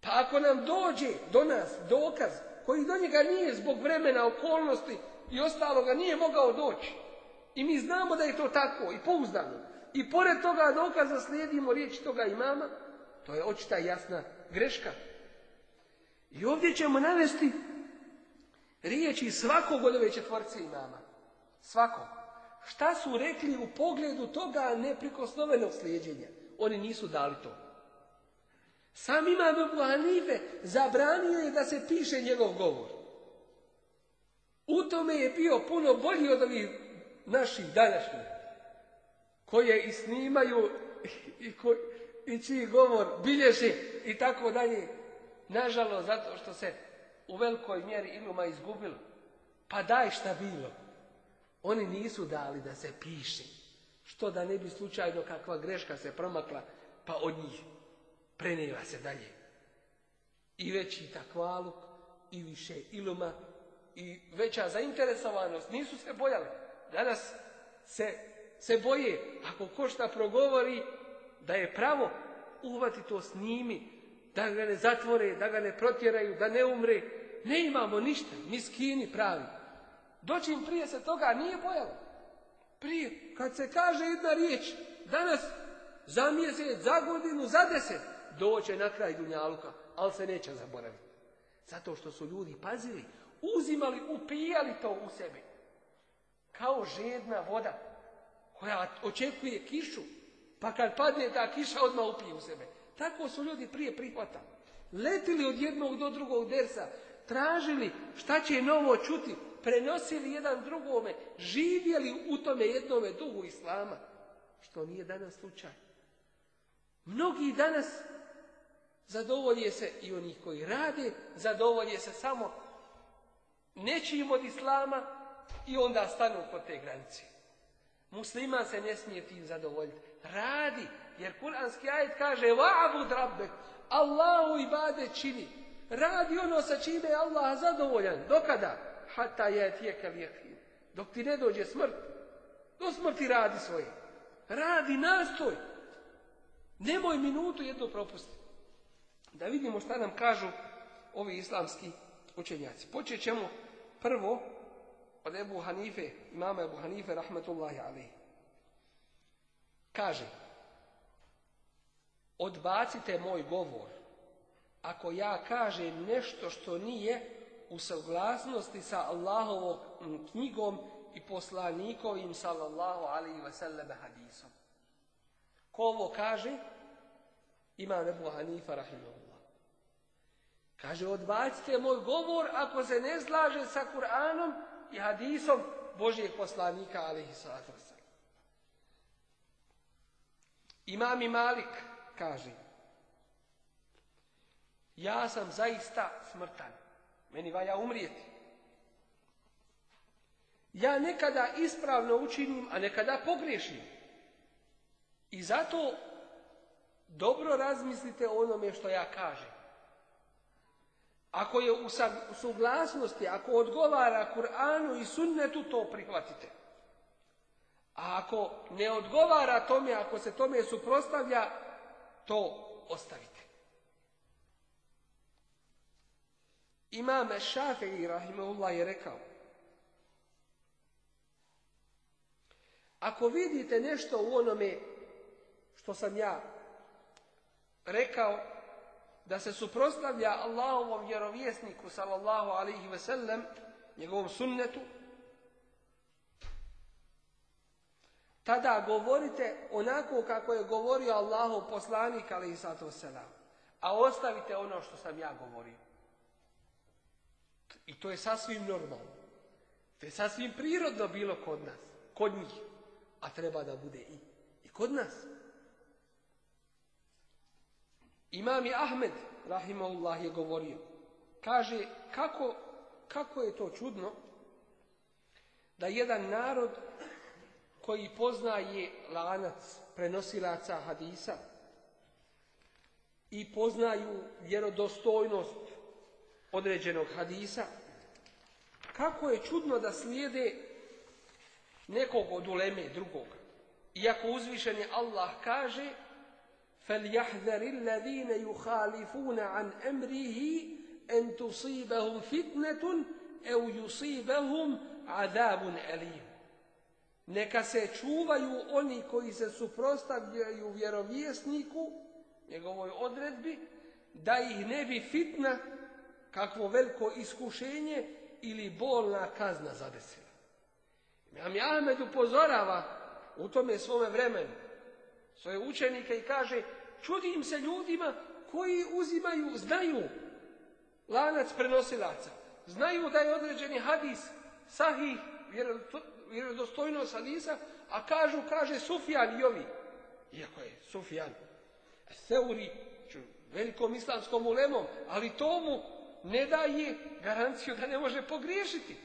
Pa ako nam dođe do nas dokaz koji do njega nije zbog vremena, okolnosti i ostaloga nije mogao doći, i mi znamo da je to tako i pouzdano. I pored toga dokaza slijedimo riječ toga imama, to je očita jasna greška. I ovdje ćemo navesti riječi svakog od ove četvorce imama. Svako. Šta su rekli u pogledu toga neprikosnovenog slijedjenja? Oni nisu dali to. Sam imam u Hanife zabranio je da se piše njegov govor. U tome je bio puno bolji od ovih naših današnjih, koje i snimaju i, ko, čiji govor bilježi i tako dalje, nažalost zato što se u velikoj mjeri iluma izgubilo. Pa daj šta bilo. Oni nisu dali da se piše. Što da ne bi slučajno kakva greška se promakla, pa od njih prenijeva se dalje. I veći takvaluk, i više iluma, i veća zainteresovanost. Nisu se bojali danas se, se boje, ako ko šta progovori da je pravo, uvati to snimi, da ga ne zatvore, da ga ne protjeraju, da ne umre. Ne imamo ništa, miskini pravi. Doći im prije se toga nije bojalo. Prije, kad se kaže jedna riječ, danas, za mjesec, za godinu, za deset, doće na kraj Dunjaluka, ali se neće zaboraviti. Zato što su ljudi pazili, uzimali, upijali to u sebi kao žedna voda koja očekuje kišu, pa kad padne ta kiša odmah upije u sebe. Tako su ljudi prije prihvatali. Letili od jednog do drugog dersa, tražili šta će novo čuti, prenosili jedan drugome, živjeli u tome jednome duhu islama, što nije danas slučaj. Mnogi danas zadovolje se i onih koji rade, zadovolje se samo nečim od islama, i onda stanu kod te granice. Musliman se ne smije tim zadovoljiti. Radi, jer kuranski ajet kaže wa'abud rabbek, Allahu ibade čini. Radi ono sa čime je Allah zadovoljan. Dokada? Hata je tijekal Dok ti ne dođe smrt. Do smrti radi svoje. Radi, nastoj. Nemoj minutu jednu propusti. Da vidimo šta nam kažu ovi islamski učenjaci. Počet ćemo prvo od Ebu Hanife, imama Ebu Hanife, rahmetullahi alihi. Kaže, odbacite moj govor ako ja kažem nešto što nije u suglasnosti sa Allahovom knjigom i poslanikovim sallallahu alaihi sallam, hadisom. Ko ovo kaže? Ima Ebu Hanifa rahimahullah. Kaže, odbacite moj govor ako se ne slaže sa Kur'anom i hadisom Božijeg poslanika alihi sallatu Imam i Malik kaže ja sam zaista smrtan. Meni valja umrijeti. Ja nekada ispravno učinim, a nekada pogriješim. I zato dobro razmislite o onome što ja kažem. Ako je u suglasnosti, ako odgovara Kur'anu i sunnetu, to prihvatite. A ako ne odgovara tome, ako se tome suprostavlja, to ostavite. Imam Šafii, rahimahullah, je rekao Ako vidite nešto u onome što sam ja rekao, da se suprostavlja Allahovom vjerovjesniku sallallahu alaihi ve sellem, njegovom sunnetu, tada govorite onako kako je govorio Allahov poslanik alaihi sallatu selam, a ostavite ono što sam ja govorio. I to je sasvim normalno. To je sasvim prirodno bilo kod nas, kod njih, a treba da bude i, i kod nas. Imam Ahmed, rahimahullah, je govorio. Kaže, kako, kako je to čudno da jedan narod koji poznaje lanac prenosilaca hadisa i poznaju vjerodostojnost određenog hadisa, kako je čudno da slijede nekog od uleme drugog. Iako uzvišeni Allah kaže فَلْيَحْذَرِ الَّذِينَ يُخَالِفُونَ عَنْ أَمْرِهِ أَنْ تُصِيبَهُمْ فِتْنَةٌ أَوْ يُصِيبَهُمْ عَذَابٌ أَلِيمٌ Neka se čuvaju oni koji se suprostavljaju vjerovjesniku, njegovoj odredbi, da ih ne bi fitna, kakvo veliko iskušenje ili bolna kazna zadesila. Imam Ahmed upozorava u tome svome vremenu svoje učenike i kaže Čudim se ljudima koji uzimaju, znaju lanac prenosilaca. Znaju da je određeni hadis sahih, vjerodostojnost hadisa, a kažu, kaže Sufjan i ovi. Iako je Sufjan Seuri, znači, velikom islamskom ulemom, ali tomu ne daje garanciju da ne može pogriješiti.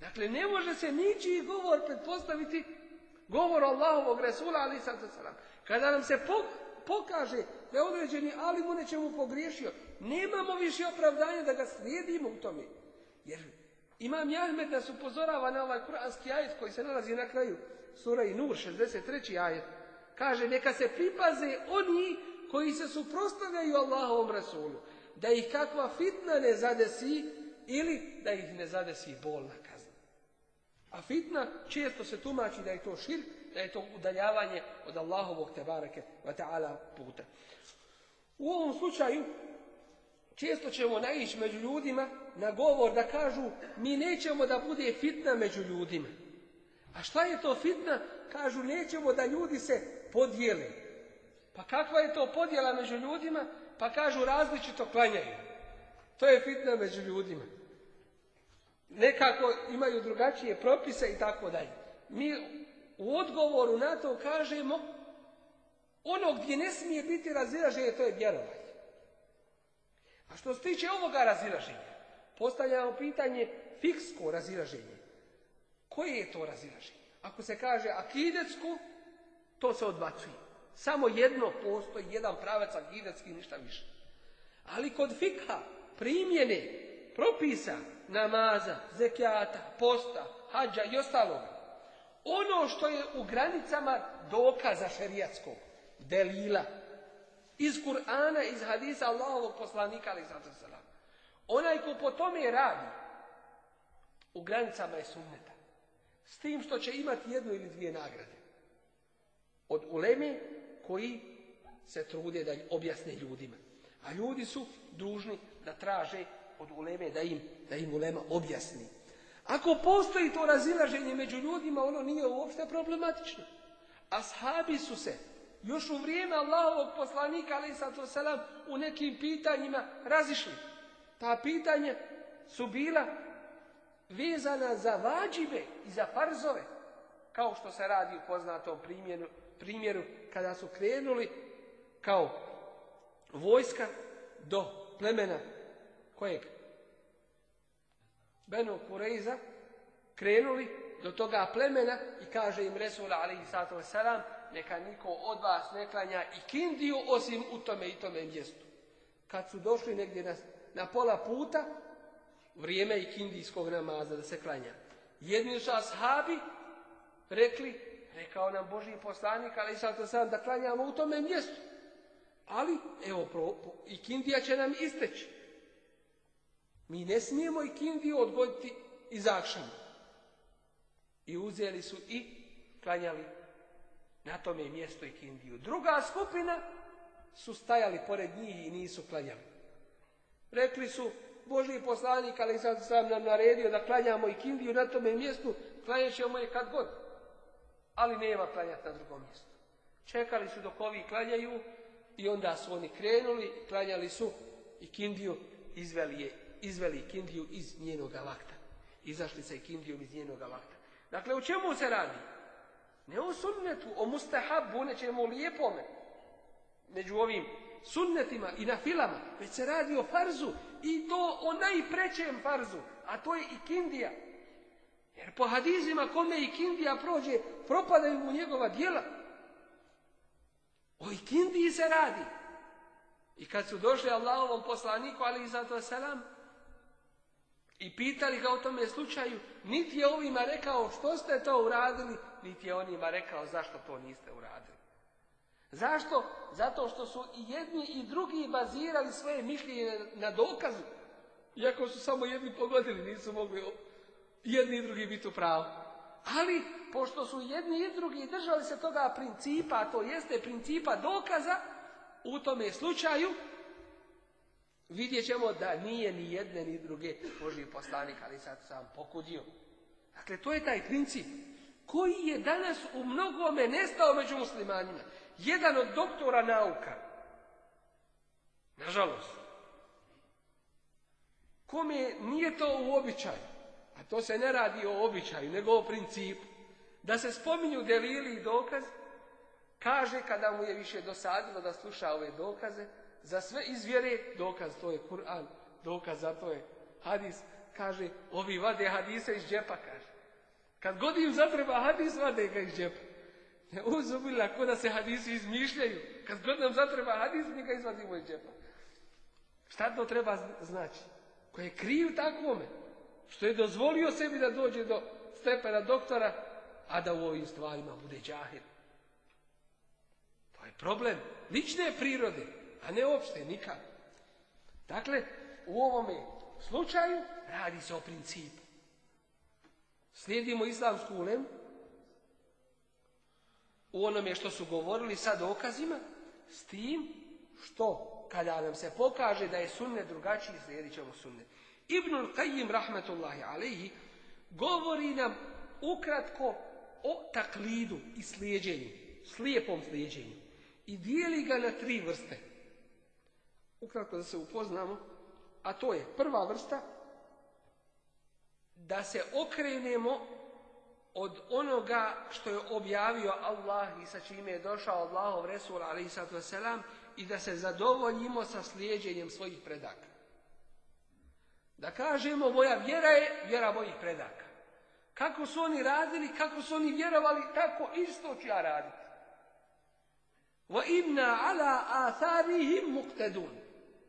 Dakle, ne može se ničiji govor pretpostaviti govor Allahovog Resula, ali Kada nam se pokaže da je određeni ali mu nečemu pogriješio, nemamo više opravdanja da ga slijedimo u tome. Jer Imam da su upozorava na ovaj kuranski ajet koji se nalazi na kraju sura i Nur, 63. ajet. Kaže, neka se pripaze oni koji se suprostavljaju Allahovom Rasulu, da ih kakva fitna ne zadesi ili da ih ne zadesi bolna kazna. A fitna često se tumači da je to širk, da je to udaljavanje od Allahovog tebareke wa ta'ala puta. U ovom slučaju često ćemo naići među ljudima na govor da kažu mi nećemo da bude fitna među ljudima. A šta je to fitna? Kažu nećemo da ljudi se podijele. Pa kakva je to podjela među ljudima? Pa kažu različito klanjaju. To je fitna među ljudima. Nekako imaju drugačije propise i tako dalje. Mi u odgovoru na to kažemo ono gdje ne smije biti razilaženje to je vjerovanje. A što se tiče ovoga razilaženja, postavljamo pitanje fiksko razilaženje. Koje je to razilaženje? Ako se kaže akidecku, to se odbacuje. Samo jedno postoji, jedan pravac akidetski, ništa više. Ali kod fika, primjene, propisa, namaza, zekijata, posta, hađa i ostaloga, ono što je u granicama dokaza šerijatskog, delila, iz Kur'ana, iz hadisa Allahovog poslanika, ali Onaj ko po tome radi, u granicama je sunneta. S tim što će imati jednu ili dvije nagrade. Od uleme koji se trude da objasne ljudima. A ljudi su dužni da traže od uleme da im, da im ulema objasni. Ako postoji to razilaženje među ljudima, ono nije uopšte problematično. Ashabi su se još u vrijeme Allahovog poslanika, ali selam, u nekim pitanjima razišli. Ta pitanja su bila vezana za vađive i za farzove, kao što se radi u poznatom primjeru kada su krenuli kao vojska do plemena kojeg Beno Kureiza krenuli do toga plemena i kaže im Resul alaihi sato neka niko od vas ne klanja i kindiju osim u tome i tome mjestu. Kad su došli negdje na, na pola puta, vrijeme i kindijskog namaza da se klanja. Jedni su ashabi rekli, rekao nam Boži poslanik, ali sam da klanjamo u tome mjestu. Ali, evo, i kindija će nam isteći. Mi ne smijemo i kindiju odgoditi i I uzeli su i klanjali na tome mjesto i kindiju. Druga skupina su stajali pored njih i nisu klanjali. Rekli su, Boži poslanik, ali sad sam nam naredio da klanjamo i kindiju na tome mjestu, klanjat ćemo je kad god. Ali nema klanjati na drugom mjestu. Čekali su dok ovi klanjaju i onda su oni krenuli, klanjali su i kindiju, izveli je izveli kindiju iz njenog lakta. Izašli sa kindijom iz njenog lakta. Dakle, u čemu se radi? Ne o sunnetu, o mustahabu, nećemo lijepome. Među ovim sunnetima i na filama, već se radi o farzu i to o najprećem farzu, a to je i kindija. Jer po hadizima kome i kindija prođe, propadaju mu njegova dijela. O ikindiji se radi. I kad su došli Allahovom poslaniku, ali i zato selam, i pitali ga o tome slučaju, niti je ovima rekao što ste to uradili, niti je onima rekao zašto to niste uradili. Zašto? Zato što su i jedni i drugi bazirali svoje mišljenje na dokazu. Iako su samo jedni pogodili, nisu mogli jedni i drugi biti u pravu. Ali, pošto su jedni i drugi držali se toga principa, a to jeste principa dokaza, u tome slučaju Vidjet ćemo da nije ni jedne ni druge Boži poslanik, ali sad sam pokudio. Dakle, to je taj princip koji je danas u mnogome nestao među muslimanima. Jedan od doktora nauka, nažalost, kome nije to u običaju, a to se ne radi o običaju, nego o principu, da se spominju delili i dokaz, kaže kada mu je više dosadilo da sluša ove dokaze, za sve izvjere, dokaz to je Kur'an, dokaz za to je hadis, kaže, ovi vade hadise iz džepa, kaže. Kad god im zatreba hadis, vade ga iz džepa. Ne uzubila ko da se hadisi izmišljaju. Kad god nam zatreba hadis, mi ga izvadimo iz džepa. Šta to treba znači? Ko je kriv takvome, što je dozvolio sebi da dođe do stepena doktora, a da u ovim stvarima bude džahir. To je problem lične prirode a ne opšte nikad Dakle, u ovome slučaju radi se o principu. Slijedimo islamsku ulemu u onome što su govorili o okazima s tim što kada nam se pokaže da je sunne drugačiji, slijedit ćemo sunne. Ibnul Qayyim rahmetullahi alaihi govori nam ukratko o taklidu i slijedjenju slijepom slijedjenju I dijeli ga na tri vrste ukratko da se upoznamo, a to je prva vrsta da se okrenemo od onoga što je objavio Allah i sa čime je došao Allahov Resul ali i da se zadovoljimo sa slijeđenjem svojih predaka. Da kažemo moja vjera je vjera mojih predaka. Kako su oni radili, kako su oni vjerovali, tako isto ću ja raditi. inna ala atharihim muktedun.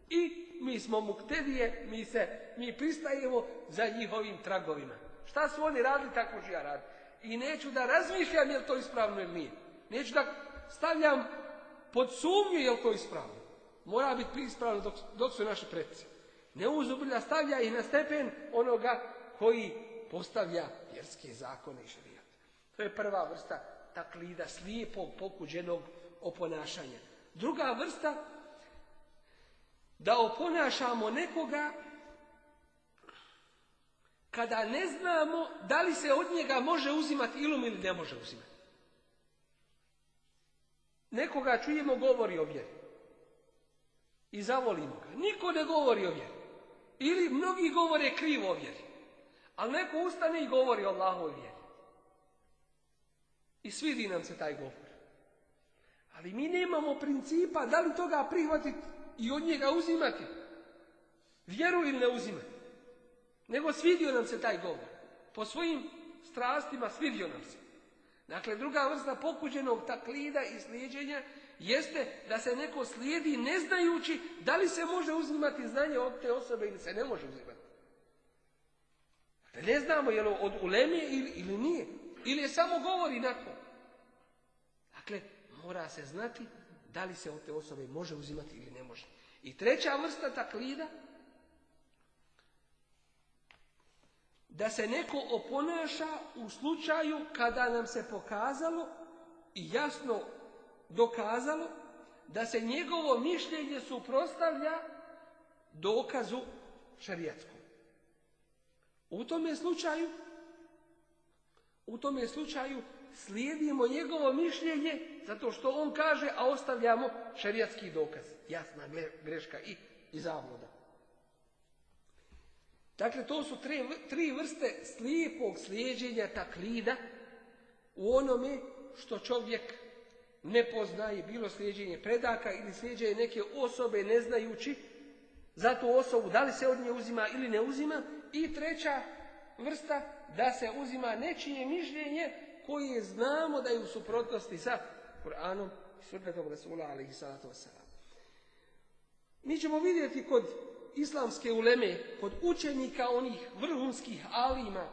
I mi smo muktedije, mi se, mi pristajemo za njihovim tragovima. Šta su oni radili, tako ću ja raditi. I neću da razmišljam je li to ispravno ili nije. Neću da stavljam pod sumnju je li to ispravno. Mora biti ispravno dok, su naši Ne Neuzubilja stavlja ih na stepen onoga koji postavlja vjerske zakone i želijat. To je prva vrsta taklida, slijepog, pokuđenog oponašanja. Druga vrsta da oponašamo nekoga kada ne znamo da li se od njega može uzimati ilum ili ne može uzimati. Nekoga čujemo govori o vjeri i zavolimo ga. Niko ne govori o vjeri. Ili mnogi govore krivo o vjeri. Ali neko ustane i govori o Allahovoj vjeri. I svidi nam se taj govor. Ali mi nemamo principa da li toga prihvatiti i od njega uzimati. Vjeru ili ne uzimati. Nego svidio nam se taj govor. Po svojim strastima svidio nam se. Dakle, druga vrsta pokuđenog taklida i slijedjenja jeste da se neko slijedi ne znajući da li se može uzimati znanje od te osobe ili se ne može uzimati. Dakle, ne znamo je li od ulemije ili, ili nije. Ili je samo govori nakon. Dakle, mora se znati da li se od te osobe može uzimati ili ne može. I treća vrsta taklida, da se neko oponaša u slučaju kada nam se pokazalo i jasno dokazalo da se njegovo mišljenje suprostavlja dokazu šarijatskom. U tome slučaju u tome slučaju slijedimo njegovo mišljenje zato što on kaže, a ostavljamo šerijatski dokaz. Jasna greška i, i zavoda. Dakle, to su tri, tri vrste slijepog slijeđenja taklida u onome što čovjek ne poznaje, bilo slijeđenje predaka ili slijeđenje neke osobe ne znajući za tu osobu, da li se od nje uzima ili ne uzima. I treća vrsta, da se uzima nečije mišljenje koje znamo da je u suprotnosti sa Kur'anom i sunnetom Rasula alaihi salatu wasalam. Mi ćemo vidjeti kod islamske uleme, kod učenika onih vrhunskih alima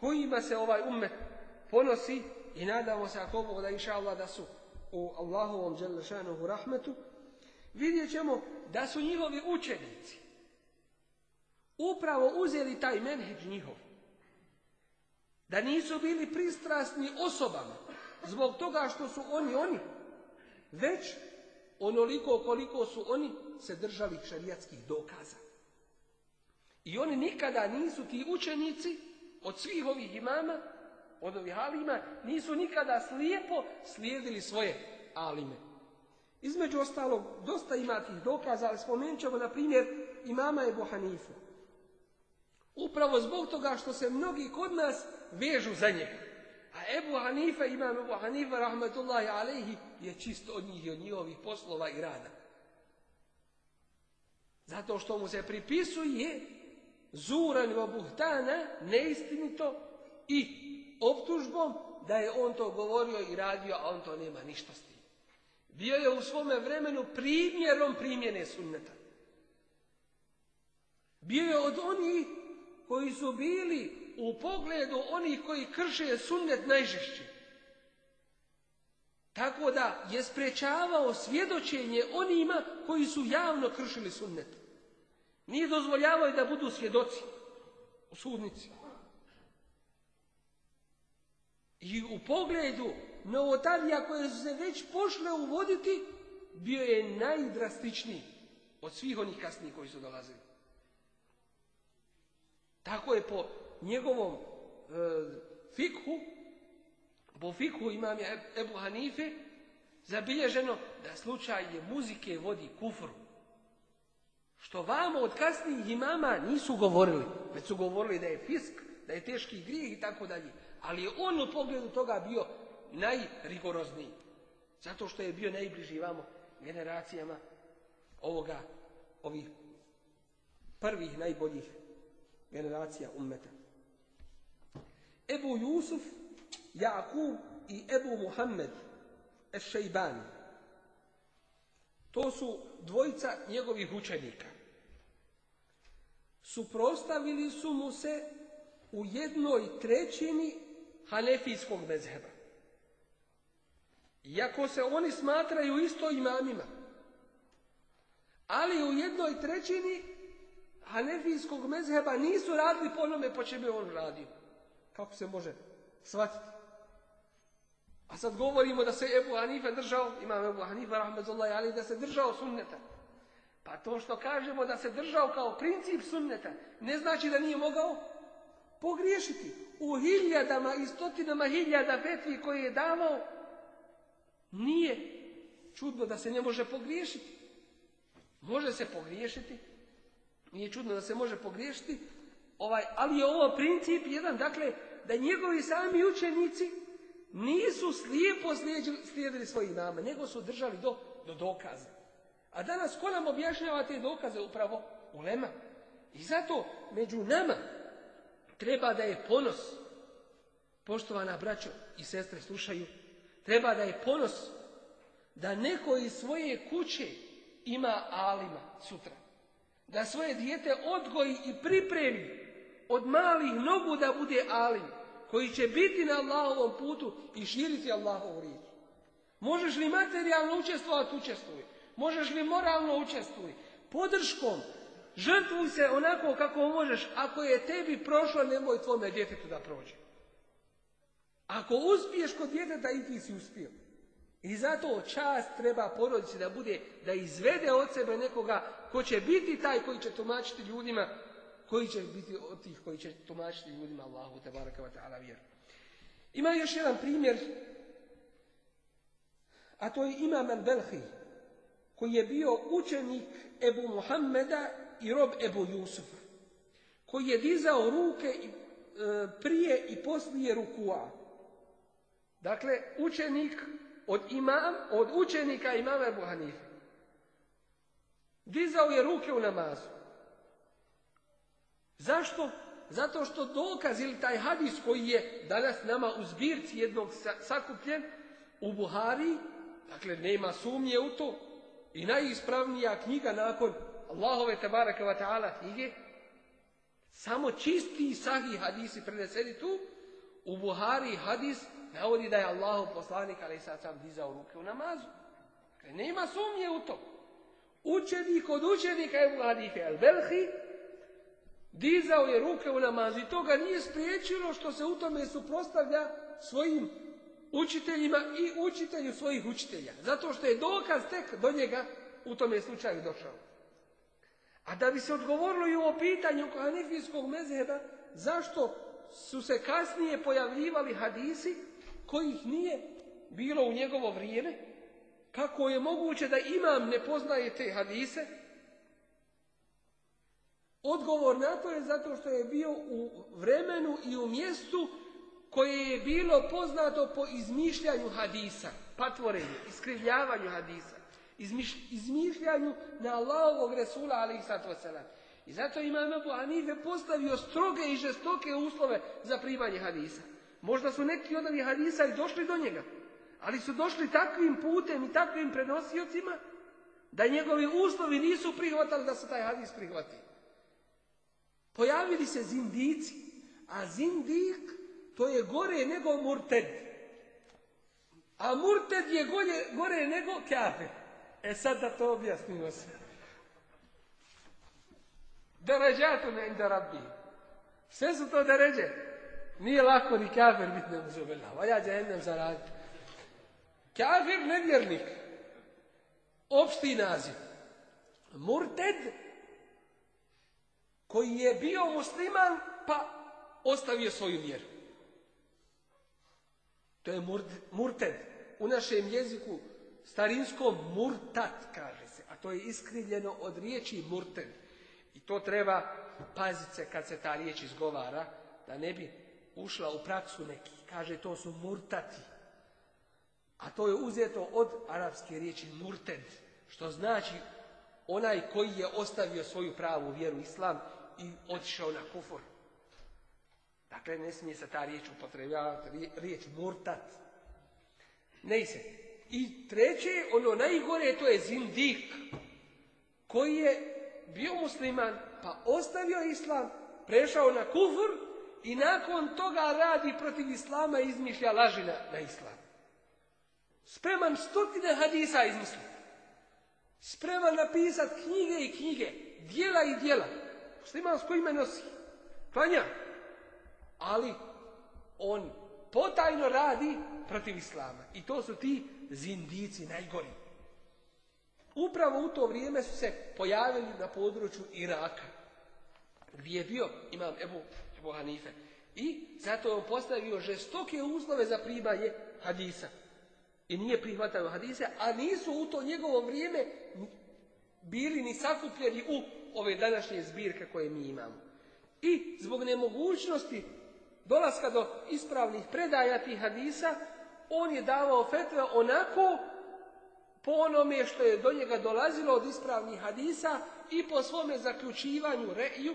kojima se ovaj ummet ponosi i nadamo se ako Bog da inša Allah da su u Allahovom u rahmetu, vidjet ćemo da su njihovi učenici upravo uzeli taj menheđ njihov. Da nisu bili pristrasni osobama zbog toga što su oni oni, već onoliko koliko su oni se držali šarijatskih dokaza. I oni nikada nisu ti učenici od svih ovih imama, od ovih alima, nisu nikada slijepo slijedili svoje alime. Između ostalog, dosta ima tih dokaza, ali spomenut ćemo, na primjer, imama je Hanifu. Upravo zbog toga što se mnogi kod nas vežu za njega. Ebu Hanifa, imam Ebu Hanifa, rahmetullahi je čist od njih i od njihovih poslova i rada. Zato što mu se pripisuje zuran obuhtana, neistinito i optužbom da je on to govorio i radio, a on to nema ništa s tim. Bio je u svome vremenu primjerom primjene sunneta. Bio je od onih koji su bili u pogledu onih koji krše sunnet najžešće. Tako da je sprečavao svjedočenje onima koji su javno kršili sunnet. Nije dozvoljavao da budu svjedoci u sudnici. I u pogledu novotarija koje su se već pošle uvoditi, bio je najdrastičniji od svih onih kasnijih koji su dolazili. Tako je po njegovom e, fikhu, po fikhu imam je Ebu Hanife, zabilježeno da slučaj muzike vodi kufru. Što vamo od kasnijih imama nisu govorili, već su govorili da je fisk, da je teški grijeh i tako dalje. Ali je on u pogledu toga bio najrigorozniji. Zato što je bio najbliži vamo generacijama ovoga, ovih prvih najboljih generacija ummeta. Ebu Jusuf, Jakub i Ebu Muhammed Ešejbani. To su dvojica njegovih učenika. Suprostavili su mu se u jednoj trećini hanefijskog mezheba. Iako se oni smatraju isto imamima, ali u jednoj trećini hanefijskog mezheba nisu radili po onome po čemu on radio. Kako se može shvatiti? A sad govorimo da se Ebu Hanife držao, imam Ebu Hanife, rahmetullahi, ali da se držao sunneta. Pa to što kažemo da se držao kao princip sunneta, ne znači da nije mogao pogriješiti. U hiljadama i stotinama hiljada petvi koje je davao, nije čudno da se ne može pogriješiti. Može se pogriješiti, nije čudno da se može pogriješiti, ovaj, ali je ovo princip jedan, dakle, da njegovi sami učenici nisu slijepo slijedili svojih imama, nego su držali do, do dokaza. A danas ko nam objašnjava te dokaze upravo u Lema? I zato među nama treba da je ponos, poštovana braćo i sestre slušaju, treba da je ponos da neko iz svoje kuće ima alima sutra. Da svoje dijete odgoji i pripremi od malih nogu da bude alim koji će biti na Allahovom putu i širiti Allahovu riječ. Možeš li materijalno učestvovati, učestvuj. Možeš li moralno učestvuj. Podrškom, žrtvuj se onako kako možeš. Ako je tebi prošlo, nemoj tvome djetetu da prođe. Ako uspiješ kod djeteta, i ti si uspio. I zato čast treba porodici da bude, da izvede od sebe nekoga ko će biti taj koji će tumačiti ljudima koji će biti od tih koji će tumačiti ljudima Allahu te baraka wa ta'ala vjeru. Ima još jedan primjer, a to je Imam al-Belhi, koji je bio učenik Ebu Muhammeda i rob Ebu Jusufa, koji je dizao ruke e, prije i poslije rukua. Dakle, učenik od, imam, od učenika imama Ebu Dizao je ruke u namazu. Zašto? Zato što dokaz ili taj hadis koji je danas nama u zbirci jednog sakupljen u Buhari, dakle nema sumnje u to, i najispravnija knjiga nakon Allahove tabaraka wa ta'ala knjige, samo čisti sahih hadisi preneseni tu, u Buhari hadis navodi da je Allah poslanik, ali sad sam dizao ruke u namazu. Dakle, nema sumnje u to. Učenik od učenika je mladih al-Belhi, Dizao je ruke u namazu i to ga nije spriječilo što se u tome suprostavlja svojim učiteljima i učitelju svojih učitelja. Zato što je dokaz tek do njega u tome slučaju došao. A da bi se odgovorilo i o pitanju hanefijskog mezheba, zašto su se kasnije pojavljivali hadisi kojih nije bilo u njegovo vrijeme, kako je moguće da imam ne poznaje te hadise, Odgovor na to je zato što je bio u vremenu i u mjestu koje je bilo poznato po izmišljanju hadisa, patvorenju, iskrivljavanju hadisa, izmišljanju na Allahovog Resula i sato I zato imam Abu Hanife postavio stroge i žestoke uslove za primanje hadisa. Možda su neki od ovih hadisa i došli do njega, ali su došli takvim putem i takvim prenosiocima da njegovi uslovi nisu prihvatali da se taj hadis prihvati. Pojavili se zindici, a zindik to je gore nego murted. A murted je gore, nego kave. E sad da to objasnimo se. Deređatu ne inda Sve su to deređe. Nije lako ni kafir biti ne može A ja džahennem zaraditi. Kafir nevjernik. Opšti naziv. Murted koji je bio musliman pa ostavio svoju vjeru. To je murted. U našem jeziku starinskom murtat kaže se, a to je iskrivljeno od riječi murted. I to treba paziti se kad se ta riječ izgovara, da ne bi ušla u praksu neki. Kaže to su murtati. A to je uzeto od arapske riječi murted, što znači onaj koji je ostavio svoju pravu vjeru islam i odšao na kufur. Dakle, ne smije se ta riječ upotrebljavati, riječ murtat. Ne se. I treće, ono najgore, to je zindik, koji je bio musliman, pa ostavio islam, prešao na kufur, i nakon toga radi protiv islama i izmišlja lažina na, islam. Spreman stotine hadisa izmisliti. Spreman napisati knjige i knjige, dijela i dijela muslimansko ime nosi. Klanja. Ali on potajno radi protiv islama. I to su ti zindici najgori. Upravo u to vrijeme su se pojavili na području Iraka. Gdje je bio imam Ebu, Ebu Hanife. I zato je on postavio žestoke uslove za primanje hadisa. I nije prihvatao hadise, a nisu u to njegovo vrijeme bili ni sakupljeni u ove današnje zbirke koje mi imamo. I zbog nemogućnosti dolaska do ispravnih predaja tih hadisa, on je davao fetve onako po onome što je do njega dolazilo od ispravnih hadisa i po svome zaključivanju, reju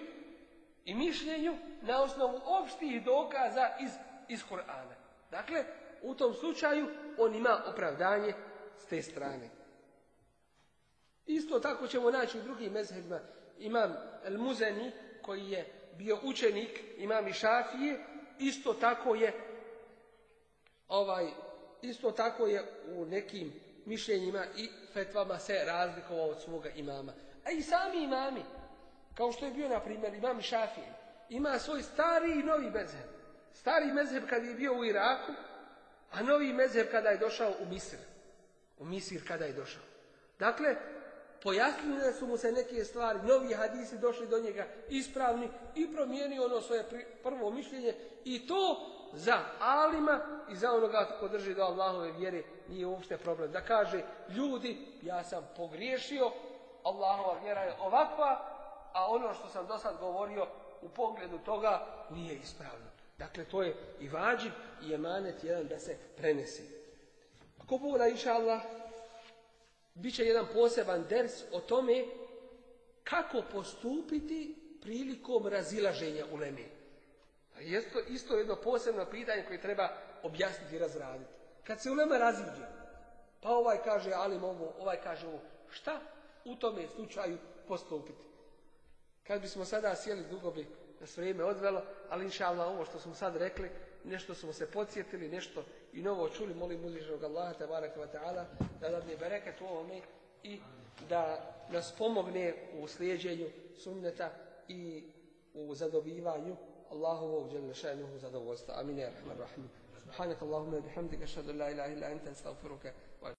i mišljenju na osnovu opštih dokaza iz, iz Korana. Dakle, u tom slučaju on ima opravdanje s te strane. Isto tako ćemo naći u drugim mezhebima imam Al-Muzani koji je bio učenik imam Šafije, isto tako je ovaj isto tako je u nekim mišljenjima i fetvama se razlikovao od svoga imama. A i sami imami, kao što je bio na primjer imam Šafije, ima svoj stari i novi mezheb. Stari mezheb kada je bio u Iraku, a novi mezheb kada je došao u Misir. U Misir kada je došao. Dakle, pojasnile su mu se neke stvari, novi hadisi došli do njega ispravni i promijenio ono svoje prvo mišljenje i to za alima i za onoga ko drži do Allahove vjere nije uopšte problem. Da kaže ljudi ja sam pogriješio, Allahova vjera je ovakva, a ono što sam do sad govorio u pogledu toga nije ispravno. Dakle, to je i vađib i emanet jedan da se prenesi. Ako da Biće jedan poseban ders o tome kako postupiti prilikom razilaženja u lemi. A isto jedno posebno pitanje koje treba objasniti i razraditi. Kad se u leme raziđe, pa ovaj kaže ali mogu, ovaj kaže ovo, šta u tome slučaju postupiti? Kad bismo sada sjeli dugo bi nas vrijeme odvelo, ali inša ovo što smo sad rekli, nešto smo se podsjetili, nešto i novo čuli, molim uzvišnog Allaha tabaraka wa ta'ala da dadne bereket u ovome i da nas pomogne u slijeđenju sunneta i u zadobivanju Allahovog šajnuhu zadovoljstva. Amin. Rahman. Subhanak Allahumma bihamdika Ashadu la ilaha illa anta astaghfiruka